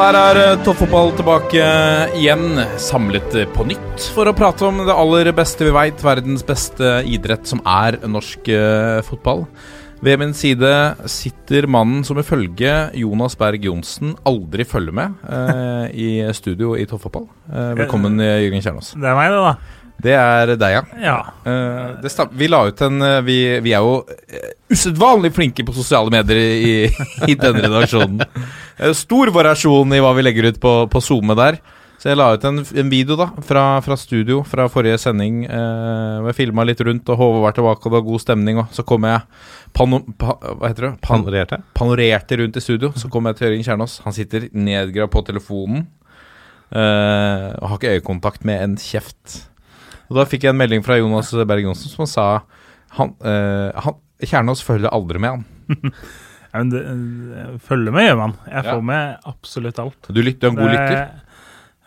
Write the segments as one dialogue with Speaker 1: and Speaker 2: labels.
Speaker 1: der er eh, toppfotball tilbake igjen, samlet på nytt for å prate om det aller beste vi veit, verdens beste idrett, som er norsk eh, fotball. Ved min side sitter mannen som ifølge Jonas Berg Johnsen aldri følger med eh, i studio i toppfotball. Eh, velkommen, eh, Jørgen Kjernås.
Speaker 2: Det er meg, det, da.
Speaker 1: Det er deg, ja.
Speaker 2: Ja.
Speaker 1: Uh, det vi la ut en eh, Vi, vi er jo uh, usedvanlig flinke på sosiale medier i, i denne redaksjonen. Eh, stor variasjon i hva vi legger ut på, på SoMe der. Så jeg la ut en, en video da fra, fra studio fra forrige sending. Eh, jeg filma litt rundt, og Håvard var tilbake, og det var god stemning. Og så kom jeg pano, pa, Hva heter det? Pan,
Speaker 3: Panorerte?
Speaker 1: panorerte rundt i studio. Så kom jeg til Jørgen Kjernås. Han sitter nedgravd på telefonen. eh, og har ikke øyekontakt med en kjeft. Og Da fikk jeg en melding fra Jonas Berg Johnsen som sa han, eh, han, Kjernås følger aldri med han.
Speaker 2: Ja, men det, følger med gjør man. Jeg
Speaker 1: Ja.
Speaker 2: får med absolutt alt.
Speaker 1: Du, lytter, du er en god lytter.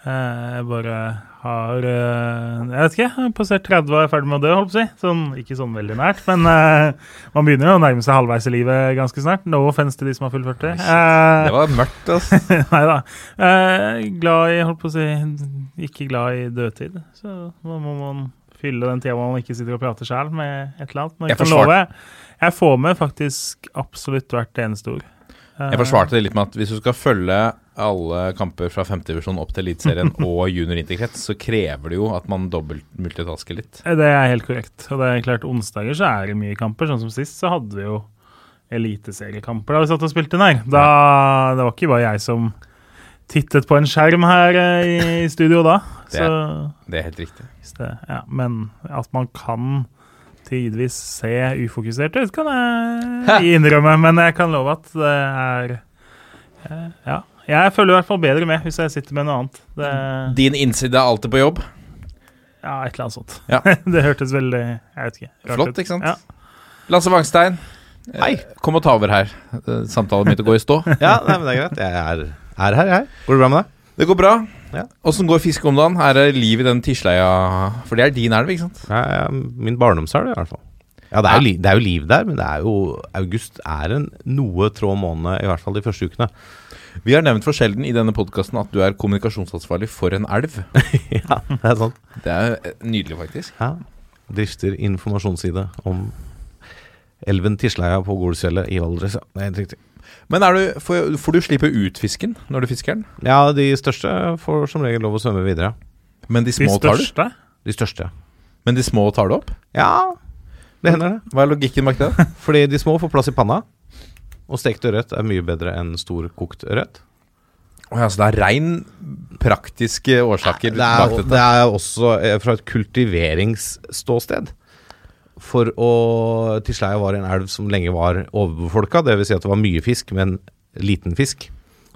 Speaker 2: Eh, Jeg bare har eh, Jeg vet ikke, passert 30 og er ferdig med å dø, holdt på å si. Sånn, ikke sånn veldig nært, men uh, man begynner jo å nærme seg halvveis i livet ganske snart. No offense til de som har full 40. Uh,
Speaker 1: Det var mørkt, altså.
Speaker 2: Nei da. Uh, glad i, holdt på å si, ikke glad i dødtid. Så da må man fylle den tida man ikke sitter og prater sjæl med et eller annet. Men
Speaker 1: Jeg
Speaker 2: jeg kan love, jeg får med faktisk absolutt hvert eneste ord.
Speaker 1: Jeg forsvarte det litt med at hvis du skal følge alle kamper fra femtedivisjon opp til Eliteserien og junior interkrets, så krever det jo at man dobbelt multitasker litt.
Speaker 2: Det er helt korrekt. Og det er klart, onsdager så er det mye kamper. Sånn som sist, så hadde vi jo eliteseriekamper da vi satt og spilte den her. Da, det var ikke bare jeg som tittet på en skjerm her eh, i studio da.
Speaker 1: Det
Speaker 2: Så
Speaker 1: Det er helt riktig.
Speaker 2: Det, ja, men at man kan tidvis se ufokusert ut, kan jeg innrømme. Men jeg kan love at det er eh, Ja. Jeg følger i hvert fall bedre med hvis jeg sitter med noe annet. Det,
Speaker 1: Din innside er alltid på jobb.
Speaker 2: ja, et eller annet sånt.
Speaker 1: Ja.
Speaker 2: det hørtes veldig Jeg vet ikke. rart
Speaker 1: Flott, ikke sant?
Speaker 2: Ja.
Speaker 1: Lasse Wangstein, eh,
Speaker 3: Hei.
Speaker 1: kom og ta over her. Eh, Samtalen begynte å gå i stå.
Speaker 3: Ja, nei, men det er greit. Jeg er, er her, jeg. Går det bra med deg?
Speaker 1: Det går bra.
Speaker 3: Ja.
Speaker 1: Går fisket om dagen? Er det liv i den tisleia? For det er din elv, ikke sant?
Speaker 3: Ja, ja, min barndomselv, i hvert fall. Ja, det er, jo, det er jo liv der, men det er jo August er en noe trå måned, i hvert fall de første ukene.
Speaker 1: Vi har nevnt for sjelden i denne podkasten at du er kommunikasjonsansvarlig for en elv.
Speaker 3: ja, det er sant.
Speaker 1: Det er eh, nydelig, faktisk.
Speaker 3: Ja. Drifter informasjonsside om elven Tisleia på Golsfjellet i Valdres. Ja, det er helt riktig.
Speaker 1: Men er du, får, får du slippe ut fisken når du fisker den?
Speaker 3: Ja, de største får som regel lov å svømme videre.
Speaker 1: Men de
Speaker 2: De
Speaker 1: tar du?
Speaker 2: største?
Speaker 3: De største.
Speaker 1: Men de små tar du opp?
Speaker 3: Ja, det hender det.
Speaker 1: Hva er logikken bak det?
Speaker 3: Fordi de små får plass i panna. Og stekt ørret er mye bedre enn stor kokt ørret.
Speaker 1: Ja, så det er rein praktiske årsaker
Speaker 3: Det
Speaker 1: bak
Speaker 3: er, det er også eh, fra et kultiveringsståsted. For å Tisleia var en elv som lenge var overbefolka. Dvs. Si at det var mye fisk, men liten fisk.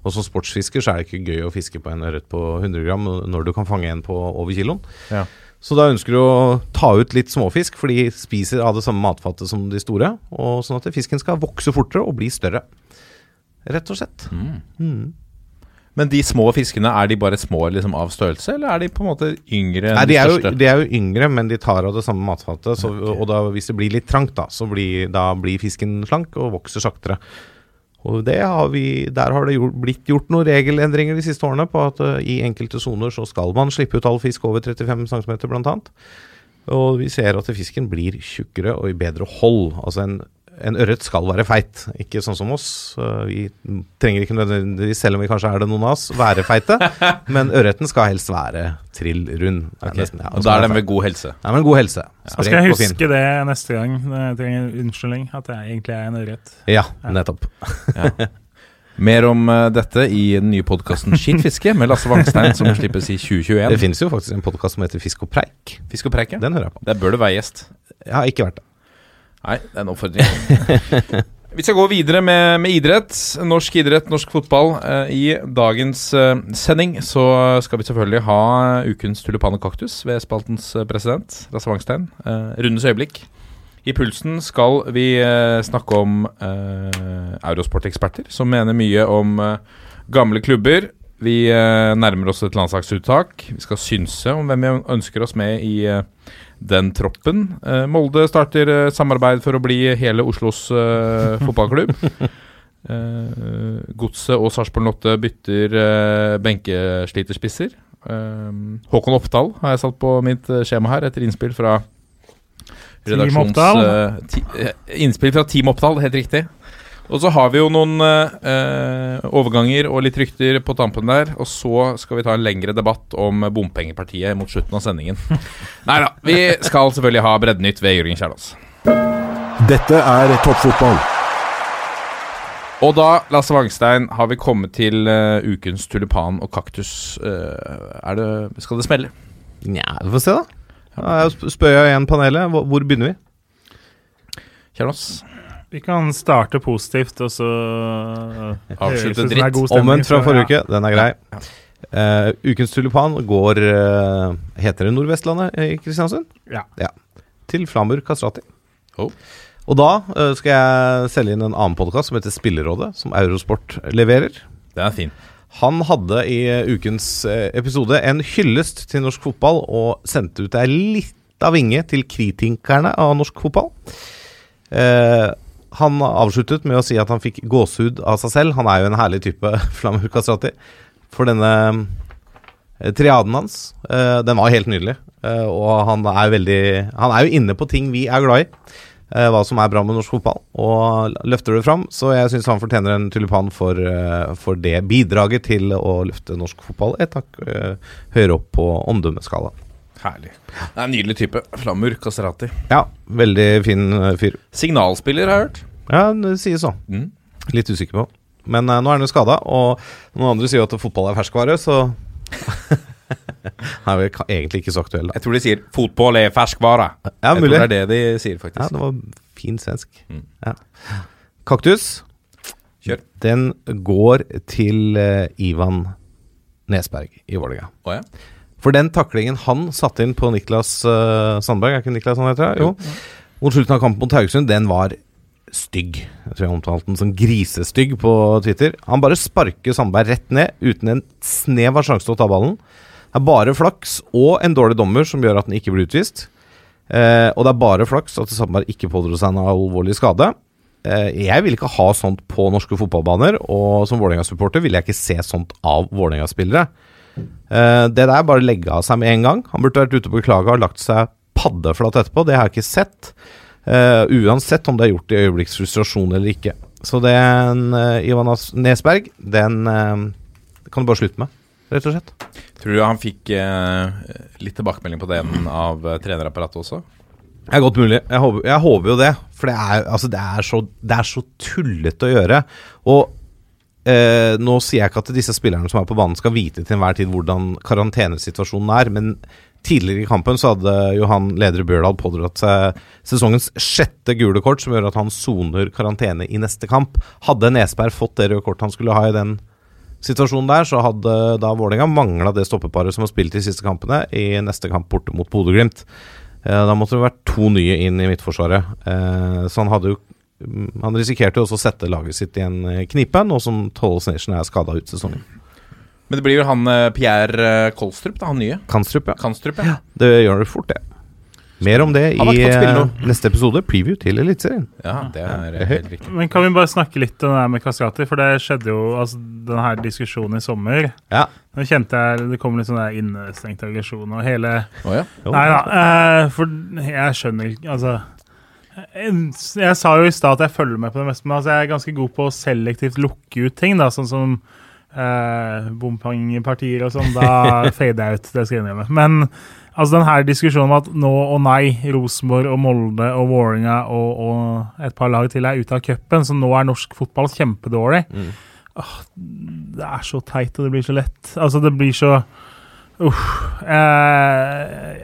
Speaker 3: Og som sportsfisker så er det ikke gøy å fiske på en ørret på 100 gram når du kan fange en på over kiloen.
Speaker 1: Ja.
Speaker 3: Så da ønsker du å ta ut litt småfisk, for de spiser av det samme matfatet som de store. Og sånn at fisken skal vokse fortere og bli større. Rett og slett. Mm.
Speaker 1: Men de små fiskene, er de bare små liksom, av størrelse, eller er de på en måte yngre enn
Speaker 3: Nei, de er, jo, de er jo yngre, men de tar av det samme matfatet. Så, Og da, hvis det blir litt trangt, da, så blir, da blir fisken slank og vokser saktere. Og har vi, Der har det gjort, blitt gjort noen regelendringer de siste årene på at uh, i enkelte soner så skal man slippe ut all fisk over 35 cm bl.a. Og vi ser at fisken blir tjukkere og i bedre hold. Altså en, en ørret skal være feit, ikke sånn som oss. Eh, Vi trenger ikke nødvendigvis, selv om vi kanskje er det noen av oss, være feite. men ørreten skal helst være trill rund. Er nesten- ja,
Speaker 1: Og da er den med god helse.
Speaker 3: Ja, men god helse.
Speaker 2: Da skal jeg huske det neste gang. Jeg trenger unnskyldning. At jeg egentlig er en ørret.
Speaker 3: Ja, nettopp.
Speaker 1: Mer om eh, dette i den nye podkasten Skittfiske med Lasse Wangstein, som slippes i 2021.
Speaker 3: Det finnes jo faktisk en podkast som heter Fisk og preik.
Speaker 1: Fisk og preik, ja.
Speaker 3: Den hører jeg på.
Speaker 1: Der bør du være gjest.
Speaker 3: Jeg har ikke vært det.
Speaker 1: Nei, det er en oppfordring. Vi skal gå videre med, med idrett. Norsk idrett, norsk fotball. Eh, I dagens eh, sending så skal vi selvfølgelig ha ukens tulipan og kaktus ved spaltens eh, president, Lasse Wangstein. Rundens øyeblikk. I Pulsen skal vi snakke om eh, Eurosport-eksperter som mener mye om eh, gamle klubber. Vi eh, nærmer oss et landslagsuttak. Vi skal synse om hvem vi ønsker oss med i den troppen. Eh, Molde starter eh, samarbeid for å bli hele Oslos eh, fotballklubb. Uh, Godset og Sarpsborg Lotte bytter uh, benkesliterspisser. Uh, Håkon Oppdal har jeg satt på mitt skjema her, etter innspill fra
Speaker 2: Team
Speaker 1: redaksjons...
Speaker 2: Oppdal.
Speaker 1: Uh, ti, innspill fra Team Oppdal, helt riktig. Og så har vi jo noen eh, overganger og litt rykter på tampen der. Og så skal vi ta en lengre debatt om bompengepartiet mot slutten av sendingen. Nei da, vi skal selvfølgelig ha Breddenytt ved Jørgen Kjærlås.
Speaker 4: Dette er toppfotball.
Speaker 1: Og da, Lasse Wangstein, har vi kommet til uh, ukens tulipan og kaktus. Uh, er det Skal det smelle?
Speaker 3: Nja, vi får se, da. Da spør jeg igjen panelet. Hvor, hvor begynner vi?
Speaker 1: Kjærlaas?
Speaker 2: Vi kan starte positivt, og så
Speaker 1: Avslutte
Speaker 2: som det
Speaker 1: dritt.
Speaker 3: Omvendt fra forrige uke. Den er grei. Uh, ukens tulipan går uh, Heter det Nordvestlandet i Kristiansund?
Speaker 2: Ja.
Speaker 3: Til Flamur Kastrati.
Speaker 1: Oh.
Speaker 3: Og da uh, skal jeg selge inn en annen podkast som heter Spillerådet, som Eurosport leverer.
Speaker 1: Det er fin.
Speaker 3: Han hadde i eh, ukens eh, episode en hyllest til norsk fotball og sendte ut ei lita vinge til kritikerne av norsk fotball. Eh, han avsluttet med å si at han fikk gåsehud av seg selv. Han er jo en herlig type, Flamur Kastrati. For denne eh, triaden hans, eh, den var helt nydelig. Eh, og han er veldig Han er jo inne på ting vi er glad i. hva som er bra med norsk fotball, og løfter det fram. Så jeg syns han fortjener en tulipan for, for det bidraget til å løfte norsk fotball et hakk eh, høyere opp på omdømmeskala.
Speaker 1: Herlig. Det er en nydelig type. Flamur Kastrati.
Speaker 3: Ja, veldig fin fyr.
Speaker 1: Signalspiller, har jeg hørt.
Speaker 3: Ja, det sies så.
Speaker 1: Mm.
Speaker 3: Litt usikker på. Men uh, nå er han jo skada, og noen andre sier jo at fotball er ferskvare, så Han er vel egentlig ikke så aktuell, da.
Speaker 1: Jeg tror de sier 'fotball er ferskvare'.
Speaker 3: Ja,
Speaker 1: jeg
Speaker 3: mulig.
Speaker 1: tror det er det de sier, faktisk.
Speaker 3: Ja, det var fin svensk.
Speaker 1: Mm.
Speaker 3: Ja. Kaktus.
Speaker 1: Kjør.
Speaker 3: Den går til uh, Ivan Nesberg i Vålerenga.
Speaker 1: Oh, ja.
Speaker 3: For den taklingen han satte inn på Niklas uh, Sandberg, er ikke Niklas han heter? Jo. Mot slutten av kampen mot Haugesund, den var stygg. Jeg tror jeg omtalte den som grisestygg på Twitter. Han bare sparker Sandberg rett ned uten en snev av sjanse til å ta ballen. Det er bare flaks og en dårlig dommer som gjør at den ikke blir utvist. Eh, og det er bare flaks at Sandberg ikke pådro seg en alvorlig skade. Eh, jeg vil ikke ha sånt på norske fotballbaner, og som Vålerenga-supporter vil jeg ikke se sånt av Vålerenga-spillere. Eh, det der bare legge av seg med en gang. Han burde vært ute på beklaga og lagt seg paddeflat etterpå. Det har jeg ikke sett. Eh, uansett om det er gjort i øyeblikksfrustrasjon eller ikke. Så den uh, Ivan As- Nesberg, den uh, kan du bare slutte med, rett og slett.
Speaker 1: Tror du han fikk eh, litt tilbakemelding på den av eh, trenerapparatet også?
Speaker 3: Det er godt mulig. Jeg håper, jeg håper jo det. For det er, altså, det er, så, det er så tullete å gjøre. Og eh, nå sier jeg ikke at disse spillerne som er på banen, skal vite til enhver tid hvordan karantenesituasjonen er, men tidligere i kampen så hadde Johan Ledre Bjørdal pådratt seg sesongens sjette gule kort, som gjør at han soner karantene i neste kamp. Hadde Nesberg fått det røde kortet han skulle ha i den situasjonen der, så hadde da Vålerenga mangla det stoppeparet som har spilt de siste kampene, i neste kamp borte mot Bodø-Glimt. Eh, Da måtte det vært to nye inn i midtforsvaret. Eh, Så han hadde jo mm, Han risikerte jo også å sette laget sitt i en knipe, nå som Tolle Snesjen er skada ut sesongen.
Speaker 1: Men det blir vel han eh, Pierre eh, Kolstrup, da, han nye?
Speaker 3: Kanstrup, ja.
Speaker 1: Kanstrup, ja.
Speaker 3: Det gjør det fort, det. Mer om det i eh, neste episode, preview til Eliteserien.
Speaker 1: Ja, det er helt riktig.
Speaker 2: Men kan vi bare snakke litt om det her med Kastrati? For det skjedde jo altså, denne her diskusjonen i sommer.
Speaker 3: Ja.
Speaker 2: Nå kjente jeg det kom litt sånn der innestengt aggresjon og hele
Speaker 1: oh, ja.
Speaker 3: Jo.
Speaker 2: Nei da, Uh, for jeg skjønner ikke Altså jeg, jeg sa jo i stad at jeg følger med på det meste, men altså, jeg er ganske god på å selektivt lukke ut ting, da, sånn som eh, bompengepartier og sånn. Da fader jeg ut, det skal jeg innrømme. Men altså denne diskusjonen om at nå og nei, Rosenborg og Molde og Vålerenga og, og et par lag til er ute av cupen, så nå er norsk fotball kjempedårlig.
Speaker 3: Mm.
Speaker 2: Åh, det er så teit, og det blir så lett. Altså, det blir så Eh,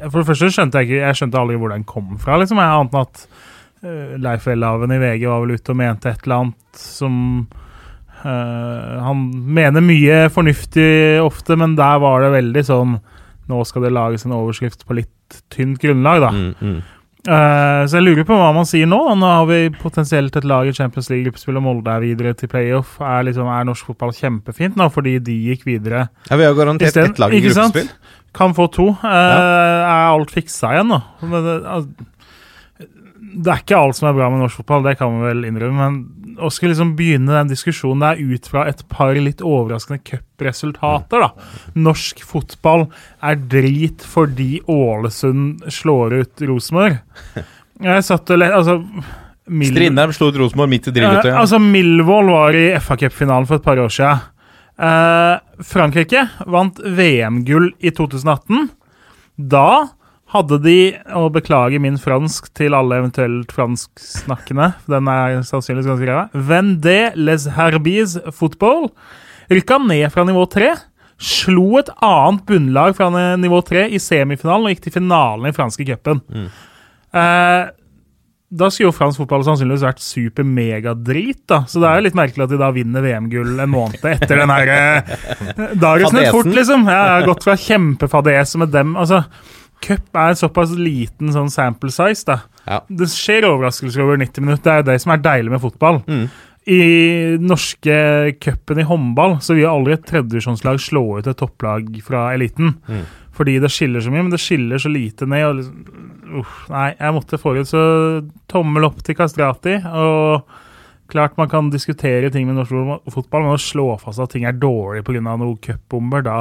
Speaker 2: for det første skjønte jeg ikke Jeg skjønte aldri hvor den kom fra. liksom jeg Annet enn at eh, Leif Welhaven i VG var vel ute og mente et eller annet som Han mener mye fornuftig ofte, men der var det veldig sånn Nå skal det lages en overskrift på litt tynt grunnlag, da.
Speaker 3: Mm, mm.
Speaker 2: Uh, så jeg lurer på hva man sier nå. Nå har vi potensielt et lag i Champions League-gruppespill, og Molde er videre til playoff. Er, liksom, er norsk fotball kjempefint nå fordi de gikk videre?
Speaker 3: Ja, vi har garantert
Speaker 2: Isteden-
Speaker 3: ett lag i gruppespill.
Speaker 2: Kan få to. Eh, Er alt fiksa igjen nå? Men al- det er ikke alt som er bra med norsk fotball, det kan man vel innrømme. Men å skulle liksom begynne den diskusjonen der ut fra et par litt overraskende cupresultater, da. Norsk fotball er drit fordi Ålesund slår ut Rosenborg. Jeg satt og le... Altså Mil-
Speaker 1: Strindheim slo ut Rosenborg midt i
Speaker 2: Eh,
Speaker 1: Ja.
Speaker 2: altså, Milvold var i FA Cup-finalen for et par år siden. Eh, Frankrike vant VM-gull i 2018. Da hadde de, og beklager min fransk til alle eventuelt fransksnakkende, den er sannsynligvis ganske grei, Vendé les Herbies football rykka ned fra nivå tre, Slo et annet bunnlag fra nivå tre i semifinalen og gikk til finalen i franske cupen. Eh, da skulle jo fransk fotball sannsynligvis vært super-megadrit, da. Så det er jo litt merkelig at de da vinner VM-gull en måned etter den her eh, Dagen snart fort, liksom. Jeg har gått fra kjempefadese med dem. Altså, cup er såpass liten sånn sample size, da.
Speaker 3: Ja.
Speaker 2: Det skjer overraskelser over 90 minutter. Det er jo det som er deilig med fotball. I norske cupen i håndball så vil aldri et tredjedivisjonslag slå ut et topplag fra eliten. Fordi det skiller så mye, men det skiller så lite ned. Og liksom, uff, nei, jeg måtte forut, så tommel opp til Kastrati. Og klart man kan diskutere ting med norsk fotball, men å slå fast at ting er dårlig pga. noen cupbomber, da,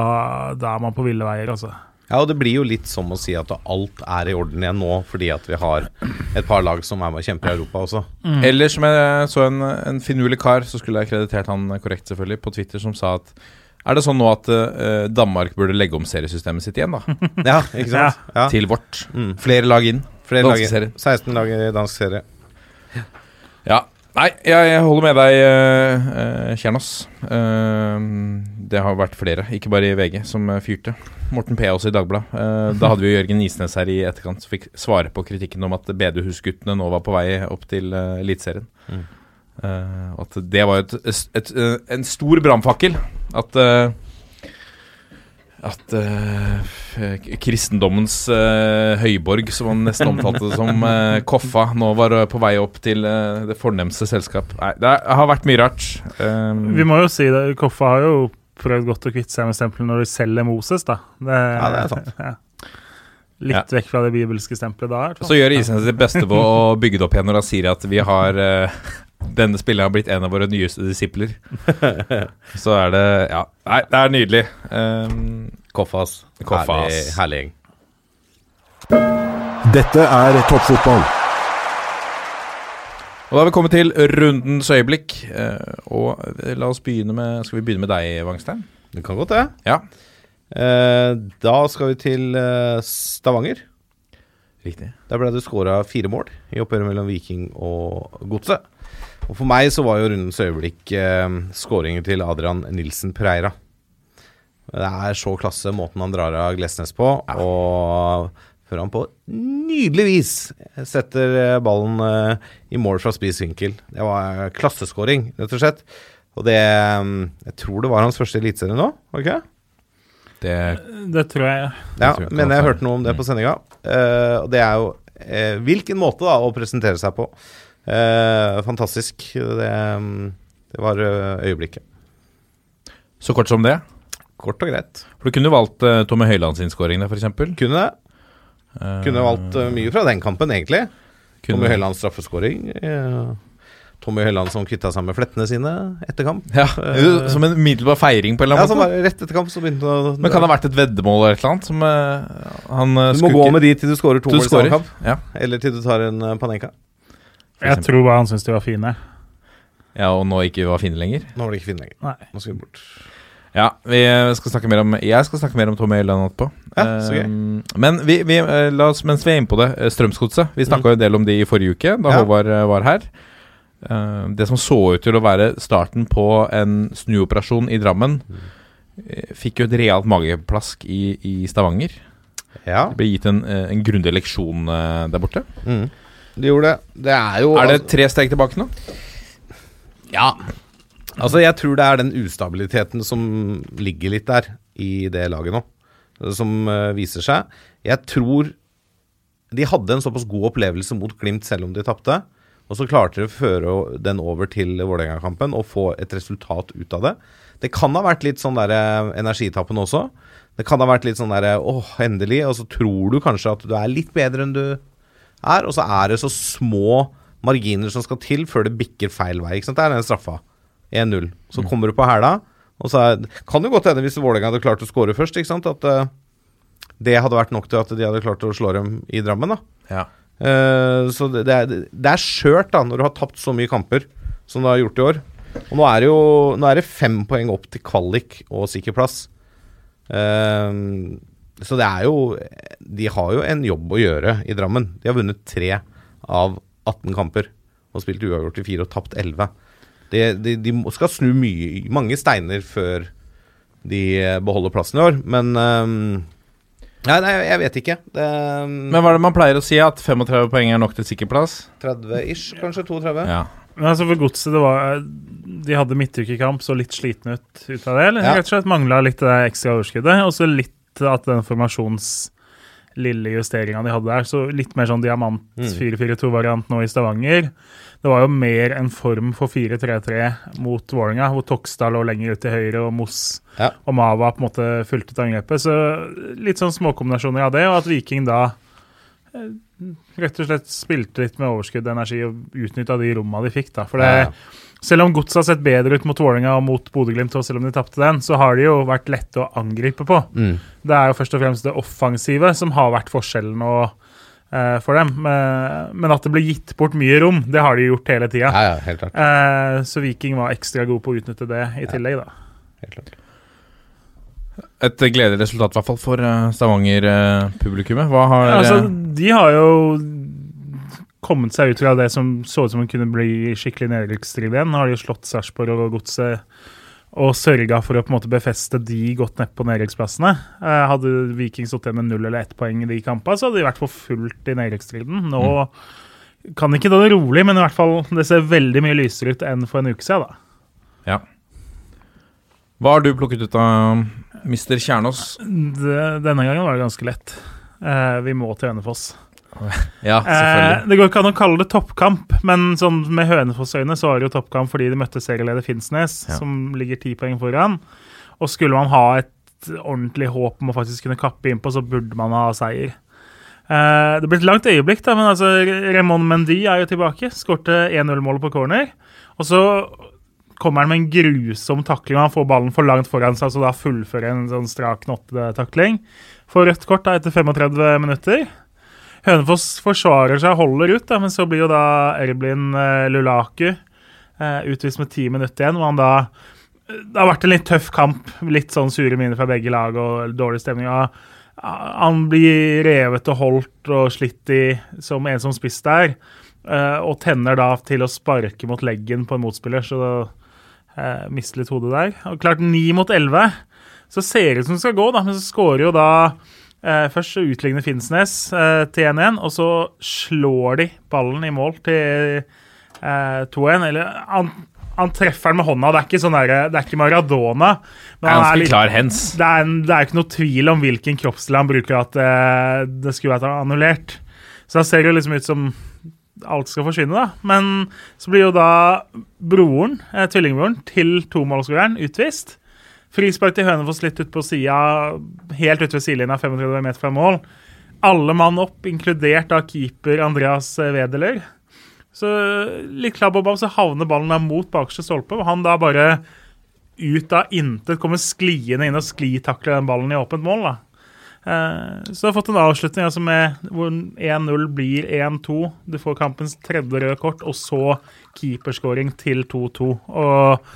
Speaker 2: da er man på ville veier, altså.
Speaker 3: Ja, og det blir jo litt som å si at alt er i orden igjen nå, fordi at vi har et par lag som er med og kjemper i Europa også.
Speaker 1: Eller som jeg så en, en finurlig kar, så skulle jeg kreditert han korrekt, selvfølgelig, på Twitter, som sa at er det sånn nå at uh, Danmark burde legge om seriesystemet sitt igjen, da?
Speaker 3: Ja, ikke sant? Ja.
Speaker 1: Til vårt.
Speaker 3: Mm.
Speaker 1: Flere lag inn.
Speaker 3: Flere lag.
Speaker 1: inn. serier.
Speaker 3: 16 lag i dansk serie.
Speaker 1: Ja. Nei, jeg, holder med deg, uh, uh, Eh, det har vært flere, ikke bare i VG, som eh, fyrte. Morten P. også i Dagbladet. Eh, da hadde vi jo Jørgen Isnes her i etterkant som fikk svare på kritikken om at bedehusguttene nå var på vei opp til Eliteserien.
Speaker 3: Mm.
Speaker 1: Eh, at det var et, et, et, eh, en stor brannfakkel. At eh, at uh, kristendommens uh, høyborg, som han nesten omtalte det som, uh, Koffa, nå var på vei opp til det fornemste selskap. Nei, det er- har vært mye rart. Um,
Speaker 2: Vi må jo si det, Koffa har jo prøvd godt å kvitte seg med stempelet når de selger Moses, da. Det,
Speaker 3: Ja, det er sant.
Speaker 2: ja. Litt vekk fra det bibelske stempelet da.
Speaker 1: så gjør Isen sitt beste på å bygge det opp igjen når han sier at vi har denne spilleren har blitt en av våre nyeste disipler. Så er det Ja. Nei, det er nydelig. Um,
Speaker 3: Koffas.
Speaker 1: Koffas.
Speaker 3: Herlig, herlig gjeng.
Speaker 4: Dette er toppfotball.
Speaker 1: og da har vi kommet til rundens øyeblikk. eh, og eh, la oss begynne med Skal vi begynne med deg, Wangstein?
Speaker 3: Det kan godt det.
Speaker 1: Ja.
Speaker 3: Eh, da skal vi til Stavanger.
Speaker 1: Riktig.
Speaker 3: Der ble det skåra fire mål i oppgjøret mellom Viking og Godset. Og for meg så var jo rundens øyeblikk eh, skåringen til Adrian Nilsen Pereira. Det er så klasse måten han drar av Glesnes på, og før han på nydelig vis setter eh, ballen eh, i mål fra spiss vinkel. Det var eh, klasseskåring, rett og slett. Og det eh, Jeg tror det var hans første eliteserie nå, var det ikke?
Speaker 1: Det
Speaker 2: Det tror jeg.
Speaker 3: Ja,
Speaker 1: tror jeg
Speaker 3: men jeg hørte noe om det på sendinga. Uh, og det er jo uh, Hvilken måte da å presentere seg på. Eh, fantastisk. Det, det var eh, øyeblikket.
Speaker 1: Så kort som det.
Speaker 3: Kort og greit.
Speaker 1: For du kunne valgt uh, Tommy Høiland sin skåring der, f.eks.
Speaker 3: Kunne det. Kunne valgt eh, mye fra den kampen, egentlig. Tommy Høilands straffeskåring. Eh, Tommy Høiland som kvitta seg med flettene sine etter kamp.
Speaker 1: Ja, Som en middelbar feiring, på en
Speaker 3: Ja,
Speaker 1: eller
Speaker 3: som
Speaker 1: annen
Speaker 3: Ja,
Speaker 1: måte.
Speaker 3: rett etter kamp så begynte å
Speaker 1: Men kan det ha vært et veddemål eller et eller annet som eh, han
Speaker 3: Du må gå med de til du scorer to mål i samme kamp.
Speaker 1: Ja.
Speaker 3: Eller til du tar en Panenka.
Speaker 1: For
Speaker 2: Jeg
Speaker 1: eksempel.
Speaker 2: tror bare han syntes de var fine.
Speaker 1: ja, og nå ikke var fine lenger.
Speaker 3: Nå var det ikke fine lenger.
Speaker 2: Nei.
Speaker 3: Nå skal vi bort.
Speaker 1: Ja, vi eh, skal snakke mer om Jeg skal snakke mer om Tommy Høiland etterpå.
Speaker 3: Ja, så gøy.
Speaker 1: Um, men vi, vi, eh, la oss, mens vi er inne på det, eh, Strømsgodset. Vi snakka jo en del om de i forrige uke, da
Speaker 3: Mm. Ja.
Speaker 1: Håvard var her. Eh, det som så ut til å være starten på en snuoperasjon i Drammen, eh, fikk jo et realt mageplask i, i Stavanger.
Speaker 3: Ja.
Speaker 1: Det ble gitt en, en grundig leksjon der borte.
Speaker 3: Mm. De gjorde det. Det er jo
Speaker 1: Er det tre steg tilbake nå?
Speaker 3: Ja. Altså, jeg tror det er den ustabiliteten som ligger litt der i det laget nå, som eh, viser seg. Jeg tror de hadde en såpass god opplevelse mot Glimt selv om de tapte. Og så klarte de å føre den over til Vålerenga-kampen og få et resultat ut av det. Det kan ha vært litt sånn der eh, energitappen også. Det kan ha vært litt sånn derre åh, endelig. Og så tror du kanskje at du er litt bedre enn du er, og så er det så små marginer som skal til før det bikker feil vei. ikke sant? Det er den straffa. 1-0. Så kommer du på hæla, og så er, kan det godt hende hvis Vålerenga hadde klart å score først, ikke sant, at uh, det hadde vært nok til at de hadde klart å slå dem i Drammen, da.
Speaker 1: Ja.
Speaker 3: Uh, så det, det er, det er skjørt da, når du har tapt så mye kamper som du har gjort i år. Og nå er det jo nå er det fem poeng opp til kvalik og sikker plass. Eh, så det er jo De har jo en jobb å gjøre i Drammen. De har vunnet tre av 18 kamper og spilt uavgjort i fire og tapt 11. De, de, de skal snu mye, mange steiner før de beholder plassen i år, men um, Nei, nei, jeg vet ikke. Det,
Speaker 1: Men hva er det man pleier å si? At 35 poeng er nok til sikker plass?
Speaker 3: 30-ish, kanskje? 32?
Speaker 1: Ja.
Speaker 2: Men altså for godset, det var De hadde midtukekamp, så litt slitne ut ut av det. Eller
Speaker 3: Ja.
Speaker 2: rett og slett mangla litt det ekstra overskuddet. Og så litt at den formasjons lille justeringa de hadde der, så litt mer sånn diamant
Speaker 3: Mm.
Speaker 2: 4-4-2-variant nå i Stavanger. Det var jo mer en form for 4-3-3 mot Vålerenga, hvor Tokstad lå lenger ut til høyre, og Moss
Speaker 3: Ja.
Speaker 2: og Mava på en måte fulgte ut angrepet. Så litt sånn småkombinasjoner av det, og at Viking da rett og slett spilte litt med overskudd og energi og utnytta de romma de fikk. da. For det,
Speaker 3: Ja, ja.
Speaker 2: Selv om Godset har sett bedre ut mot Vålerenga og mot Bodø-Glimt, og selv om de tapte den, så har de jo vært lette å angripe på.
Speaker 3: Mm.
Speaker 2: Det er jo først og fremst det offensive som har vært forskjellen nå, eh, for dem. Men, men at det ble gitt bort mye rom, det har de gjort hele tida.
Speaker 3: ja.
Speaker 2: Eh, så Viking var ekstra god på å utnytte det i tillegg, da.
Speaker 3: Helt klart.
Speaker 1: Et gledelig resultat, i hvert fall, for eh, Stavanger-publikummet. Hva har
Speaker 2: Ja, altså,
Speaker 1: eh,
Speaker 2: de har jo kommet seg ut fra det som så ut som kunne bli skikkelig nedrykksstrid igjen. Har de jo slått Sarpsborg og Godset og sørga for å på en måte befeste de godt ned på nedrykksplassene. Eh, hadde Viking stått igjen med null eller ett poeng i de kampene, så hadde de vært for fullt i nedrykksstriden. Nå kan ikke ta det rolig, men i hvert fall det ser veldig mye lysere ut enn for en uke siden. da.
Speaker 1: Ja. Hva har du plukket ut av Mr. Kjernås?
Speaker 2: Denne gangen var det ganske lett. Eh, vi må til Hønefoss.
Speaker 1: Ja,
Speaker 2: Eh,
Speaker 1: selvfølgelig.
Speaker 2: det går ikke an å kalle det toppkamp, men sånn med Hønefoss-øyne så var det jo toppkamp fordi de møtte serieleder Finnsnes,
Speaker 1: Ja.
Speaker 2: som ligger ti poeng foran. Og skulle man ha et ordentlig håp om å faktisk kunne kappe innpå, så burde man ha seier. Eh, det ble et langt øyeblikk, da, men altså, Remon Mendy er jo tilbake. Skårte 1-0-målet på corner. Og så kommer han med en grusom takling. Han får ballen for langt foran seg, så da fullfører en sånn strak takling. Får rødt kort da etter 35 minutter. Hønefoss forsvarer seg holder ut, da, men så blir jo da Erblin eh, Lulaku eh, utvist med ti minutter igjen. Og han da Det har vært en litt tøff kamp. Litt sånn sure miner fra begge lag og dårlig stemning. Han blir revet og holdt og slitt i som en som spiss der. eh, og tenner da til å sparke mot leggen på en motspiller, så da eh, mister litt hodet der. Og klart ni mot elleve. Så ser det ut som det skal gå, da, men så skårer jo da Eh, først utligner Finnsnes eh, til 1-1, og så slår de ballen i mål til eh, 2-1. Eller han, han treffer den med hånda. Det er ikke sånn der, det er ikke Maradona. Men det er
Speaker 1: Ganske
Speaker 2: litt-
Speaker 1: klar hens.
Speaker 2: det er, det er ikke noe tvil om hvilken kroppsdel han bruker at eh, det skulle vært annullert. Så da ser det jo liksom ut som alt skal forsvinne, da. Men så blir jo da broren, eh, tvillingbroren til tomålsskåreren utvist. Frispark til Hønefoss litt ut på sida, helt ute ved sidelinja, 35 meter fra mål. Alle mann opp, inkludert da keeper Andreas Wedeler. Så litt klabb og bam, så havner ballen da mot bakerste stolpe, og han da bare ut av intet kommer skliende inn og sklitakler den ballen i åpent mål. da. Eh, så du har fått en avslutning altså med hvor 1-0 blir 1-2. Du får kampens tredje røde kort, og så keeperskåring til 2-2. Og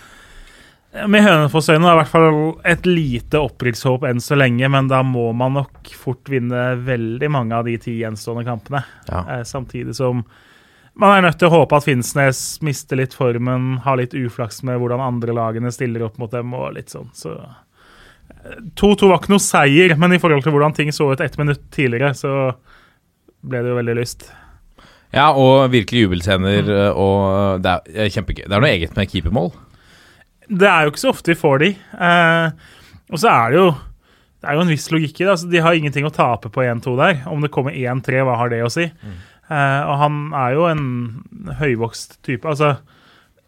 Speaker 2: med Hønefoss-øyne i hvert fall et lite opprykkshåp enn så lenge, men da må man nok fort vinne veldig mange av de ti gjenstående kampene.
Speaker 1: Ja.
Speaker 2: Eh, samtidig som man er nødt til å håpe at Finnsnes mister litt formen, har litt uflaks med hvordan andre lagene stiller opp mot dem og litt sånn. Så 2-2 var ikke noe seier, men i forhold til hvordan ting så ut ett minutt tidligere, så ble det jo veldig lyst.
Speaker 1: Ja, og virkelig jubelscener, eh, og det er kjempegøy. Det er noe eget med keepermål.
Speaker 2: Det er jo ikke så ofte vi får de. Eh, og så er det jo det er jo en viss logikk i det. Altså, de har ingenting å tape på 1-2 der. Om det kommer 1-3, hva har det å si? Eh, og han er jo en høyvokst type. Altså,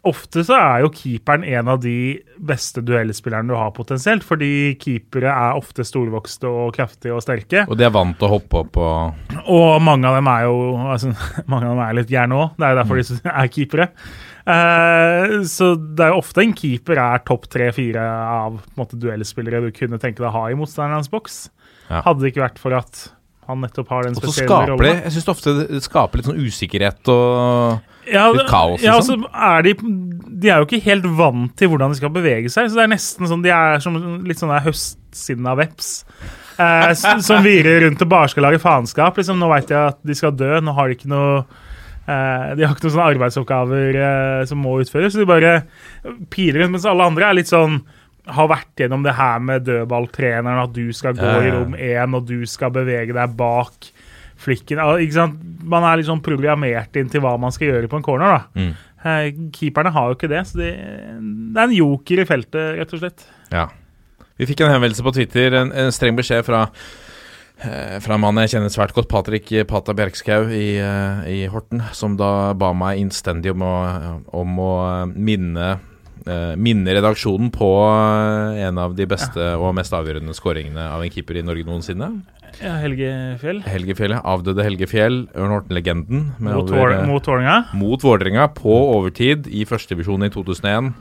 Speaker 2: ofte så er jo keeperen en av de beste duellspillerne du har potensielt, fordi keepere er ofte storvokste og kraftige og sterke.
Speaker 1: Og de er vant til å hoppe opp og
Speaker 2: Og mange av dem er jo altså, mange av dem er litt gærne òg. Det er jo derfor de er keepere. Eh, så det er jo ofte en keeper er topp tre-fire av måte, duellspillere du kunne tenke deg å ha i motstanderens boks.
Speaker 1: Ja.
Speaker 2: Hadde det ikke vært for at han nettopp har den
Speaker 1: Og så
Speaker 2: spesielle
Speaker 1: skaper
Speaker 2: rollen.
Speaker 1: Jeg syns ofte det skaper litt sånn usikkerhet og
Speaker 2: Ja,
Speaker 1: litt kaos,
Speaker 2: Ja,
Speaker 1: liksom.
Speaker 2: altså er de, de er jo ikke helt vant til hvordan de skal bevege seg. Så det er nesten sånn De er som litt sånn høstsiden høstsinna veps. Eh, som virer rundt og bare skal lage faenskap. Liksom, nå veit jeg at de skal dø. Nå har de ikke noe eh, De har ikke noen sånne arbeidsoppgaver eh, som må utføres. Så de bare piler rundt. Mens alle andre er litt sånn har vært gjennom det her med dødballtreneren, at du skal gå i rom én, og du skal bevege deg bak flikken. Ikke sant? Man er sånn programmert inn til hva man skal gjøre på en corner. da.
Speaker 1: Mm.
Speaker 2: Eh, keeperne har jo ikke det, så det, det er en joker i feltet, rett og slett.
Speaker 1: Ja. Vi fikk en henvendelse på Twitter, en, en streng beskjed fra eh, fra en mann jeg kjenner svært godt, Patrick Pata Bjerkskau i, eh, i Horten, som da ba meg innstendig om å, om å minne eh, minne redaksjonen på eh, en av de beste og mest avgjørende skåringene av en keeper i Norge noensinne.
Speaker 2: Ja, Helge Fjell.
Speaker 1: Helge Fjell, ja. avdøde Helge Fjell, Ørn Horten-legenden.
Speaker 2: Mot,
Speaker 1: over, eh,
Speaker 2: mot Vålerenga.
Speaker 1: mot Vålerenga på overtid i førstedivisjon i 2001.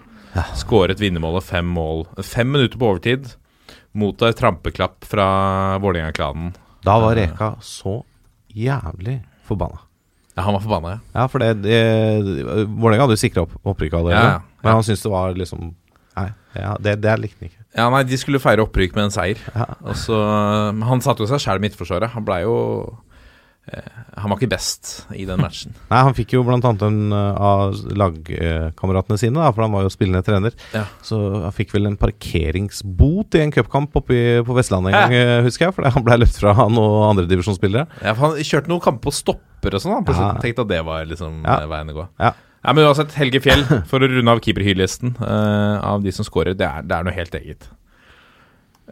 Speaker 1: Skåret vinnermålet fem mål. Fem minutter på overtid. Mottar trampeklapp fra Vålerenga-klanen.
Speaker 3: Da var Reka så jævlig forbanna.
Speaker 1: Ja, han var forbanna, ja.
Speaker 3: Ja, for det, det Vålerenga hadde jo sikra opp, opprykket allerede.
Speaker 1: Ja, ja.
Speaker 3: Men han syntes det var liksom Nei, ja, det, det likte han ikke.
Speaker 1: Ja, nei, De skulle feire opprykk med en seier.
Speaker 3: Ja.
Speaker 1: Så, Han satte jo seg sjæl i midtforsvaret. Han blei jo eh, Han var ikke best i den matchen.
Speaker 3: Nei, Han fikk jo blant annet en uh, av lagkameratene sine, da, for han var jo spillende trener.
Speaker 1: Ja.
Speaker 3: Så han fikk vel en parkeringsbot i en cupkamp oppe på Vestlandet en gang, eh, husker jeg. Fordi han ble løpt fra noen andredivisjonsspillere.
Speaker 1: Ja, for Han kjørte noen kamper på stopper og sånn. han
Speaker 3: Ja.
Speaker 1: Tenkte at det var liksom eh, veien å gå.
Speaker 3: Ja.
Speaker 1: Ja, men uansett, Helge Fjell, for å runde av keeperhyllisten uh, av de som scorer, det er, det er noe helt eget.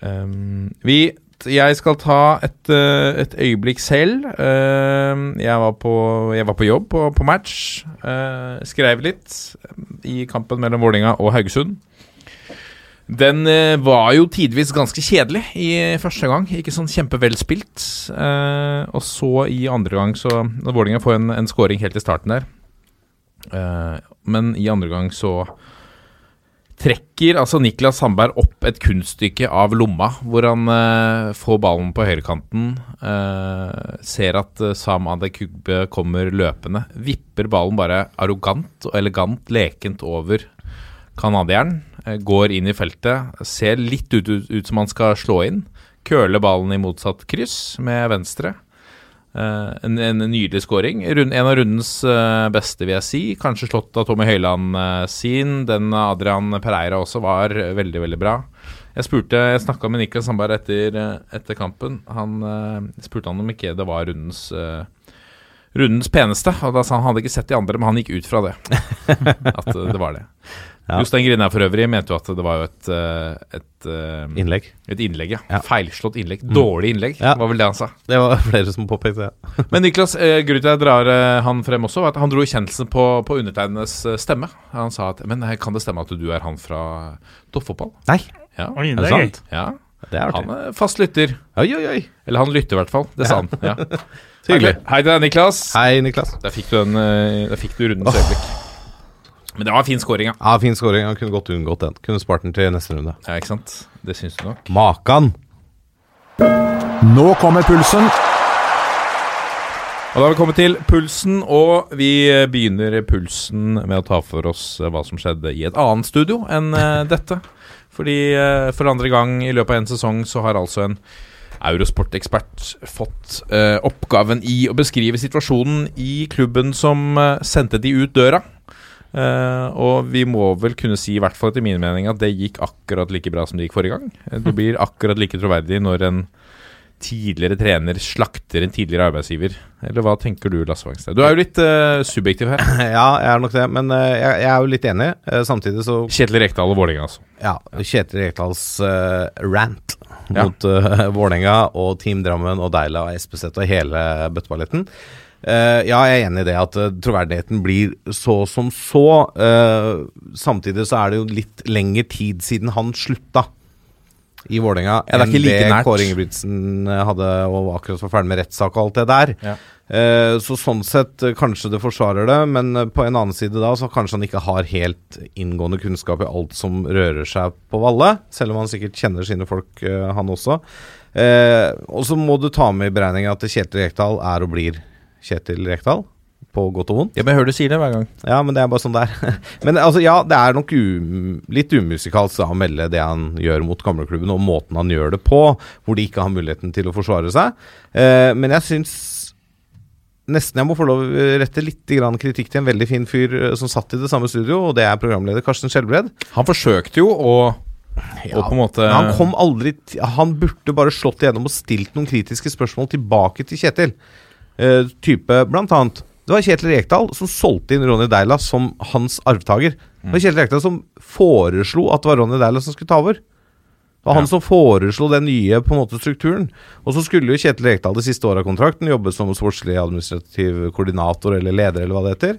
Speaker 1: Um, vi Jeg skal ta et, eh, et øyeblikk selv. Um, jeg, var på, jeg var på jobb på, på match. eh, skrev litt i kampen mellom Vålinga og Haugesund. Den var jo tidvis ganske kjedelig i første gang. Ikke sånn kjempevelspilt. Og så i andre gang så Vålinga får en, en scoring helt i starten der. Eh, men i andre gang så trekker altså Niklas Sandberg opp et kunststykke av lomma, hvor han eh, får ballen på høyrekanten. eh, ser at eh, Sam Adekugbe kommer løpende. Vipper ballen bare arrogant og elegant, lekent over canadieren. eh, går inn i feltet. Ser litt ut, ut, ut som han skal slå inn. Køler ballen i motsatt kryss med venstre. Eh, en, en nydelig scoring. En av rundens eh, beste, vil jeg si. Kanskje slått av Tommy Høiland eh, sin. Den Adrian Pereira også var veldig, veldig bra. Jeg spurte, jeg snakka med Niklas Sandberg etter, etter kampen. Han eh, spurte han om ikke det var rundens Rundens peneste, og da sa han han hadde ikke sett de andre, men han gikk ut fra det. At det var det.
Speaker 3: Ja.
Speaker 1: Jostein Grindhaug for øvrig mente jo at det var jo et, eh, et, eh,
Speaker 3: Innlegg.
Speaker 1: et innlegg, ja.
Speaker 3: Ja. Mm.
Speaker 1: Feilslått innlegg. Dårlig innlegg,
Speaker 3: Ja.
Speaker 1: var vel det han sa.
Speaker 3: Det var flere som påpekte det.
Speaker 1: Men Niklas, grunnen til at jeg drar eh, han frem også, var at han dro kjennelsen på, på undertegnedes stemme. Han sa at Men kan det stemme at du er han fra toppfotball?
Speaker 3: Nei,
Speaker 1: Ja.
Speaker 2: Oi,
Speaker 3: er
Speaker 2: det er
Speaker 3: sant?
Speaker 1: ja.
Speaker 3: Det er
Speaker 1: Han er fast lytter.
Speaker 3: Oi, oi, oi.
Speaker 1: Eller han lytter i hvert fall. Det sa han. Ja.
Speaker 3: Hyggelig.
Speaker 1: Hei til deg, Niklas.
Speaker 3: Hei, Niklas.
Speaker 1: Der fikk du, en, der fikk du rundens øyeblikk. Men det var en fin scoring, ja.
Speaker 3: Ja, Fin scoring. Han kunne godt unngått den. Kunne spart den til neste runde.
Speaker 1: ja. Ikke sant? Det syns du nok.
Speaker 3: Makan!
Speaker 4: Nå kommer pulsen.
Speaker 1: Og da har vi kommet til pulsen, og vi begynner pulsen med å ta for oss eh, hva som skjedde i et annet studio enn eh, dette. Fordi eh, for andre gang i løpet av en sesong så har altså en Eurosport-ekspert fått oppgaven i å beskrive situasjonen i klubben som sendte de ut døra. Eh, og vi må vel kunne si, i hvert fall etter min mening, at det gikk akkurat like bra som det gikk forrige gang. Eh, Det blir akkurat like troverdig når en tidligere trener slakter en tidligere arbeidsgiver. Eller hva tenker du, Lasse Wangstad? Du er jo litt uh, subjektiv her.
Speaker 3: Ja, jeg er nok det, men uh, jeg, jeg er jo litt enig. Samtidig så
Speaker 1: Kjetil Rekdal og Vålerenga, altså.
Speaker 3: Ja, Kjetil Rekdals rant
Speaker 1: Ja.
Speaker 3: mot uh, Vålerenga og Team Drammen og Deila og Espeseth og hele bøtteballetten. Eh, ja, jeg er enig i det at eh, troverdigheten blir så som så. Eh, samtidig så er det jo litt lengre tid siden han slutta i Vålerenga
Speaker 1: Ja, er like
Speaker 3: det
Speaker 1: nært.
Speaker 3: Kåre Ingebrigtsen hadde og akkurat var ferdig med rettssak og alt det der.
Speaker 1: Ja.
Speaker 3: Så sånn sett kanskje det forsvarer det, men på en annen side da så kanskje han ikke har helt inngående kunnskap i alt som rører seg på Valle, selv om han sikkert kjenner sine folk, han også. Og så må du ta med i beregninga at Kjetil Rekdal er og blir Kjetil Rekdal, på godt og vondt.
Speaker 1: Ja, men jeg hører du sier det hver gang.
Speaker 3: Ja, men det er bare sånn det er. men altså, ja, det er nok um, litt umusikalsk å melde det han gjør mot gamleklubben, og måten han gjør det på, hvor de ikke har muligheten til å forsvare seg. Eh, men jeg syns nesten jeg må få lov å rette litt grann kritikk til en veldig fin fyr eh, som satt i det samme studio, og det er programleder Karsten Skjelbred.
Speaker 1: Han forsøkte jo å, å på en måte
Speaker 3: han kom aldri Han burde bare slått igjennom og stilt noen kritiske spørsmål tilbake til Kjetil. Eh, type blant annet Det var Kjetil Rekdal som solgte inn Ronny Deila som hans arvtaker. Det var Kjetil Rekdal som foreslo at det var Ronny Deila som skulle ta over. Det var han
Speaker 1: Ja.
Speaker 3: som foreslo den nye på en måte strukturen. Og så skulle jo Kjetil Rekdal det siste året av kontrakten jobbe som sportslig administrativ koordinator eller leder, eller hva det heter.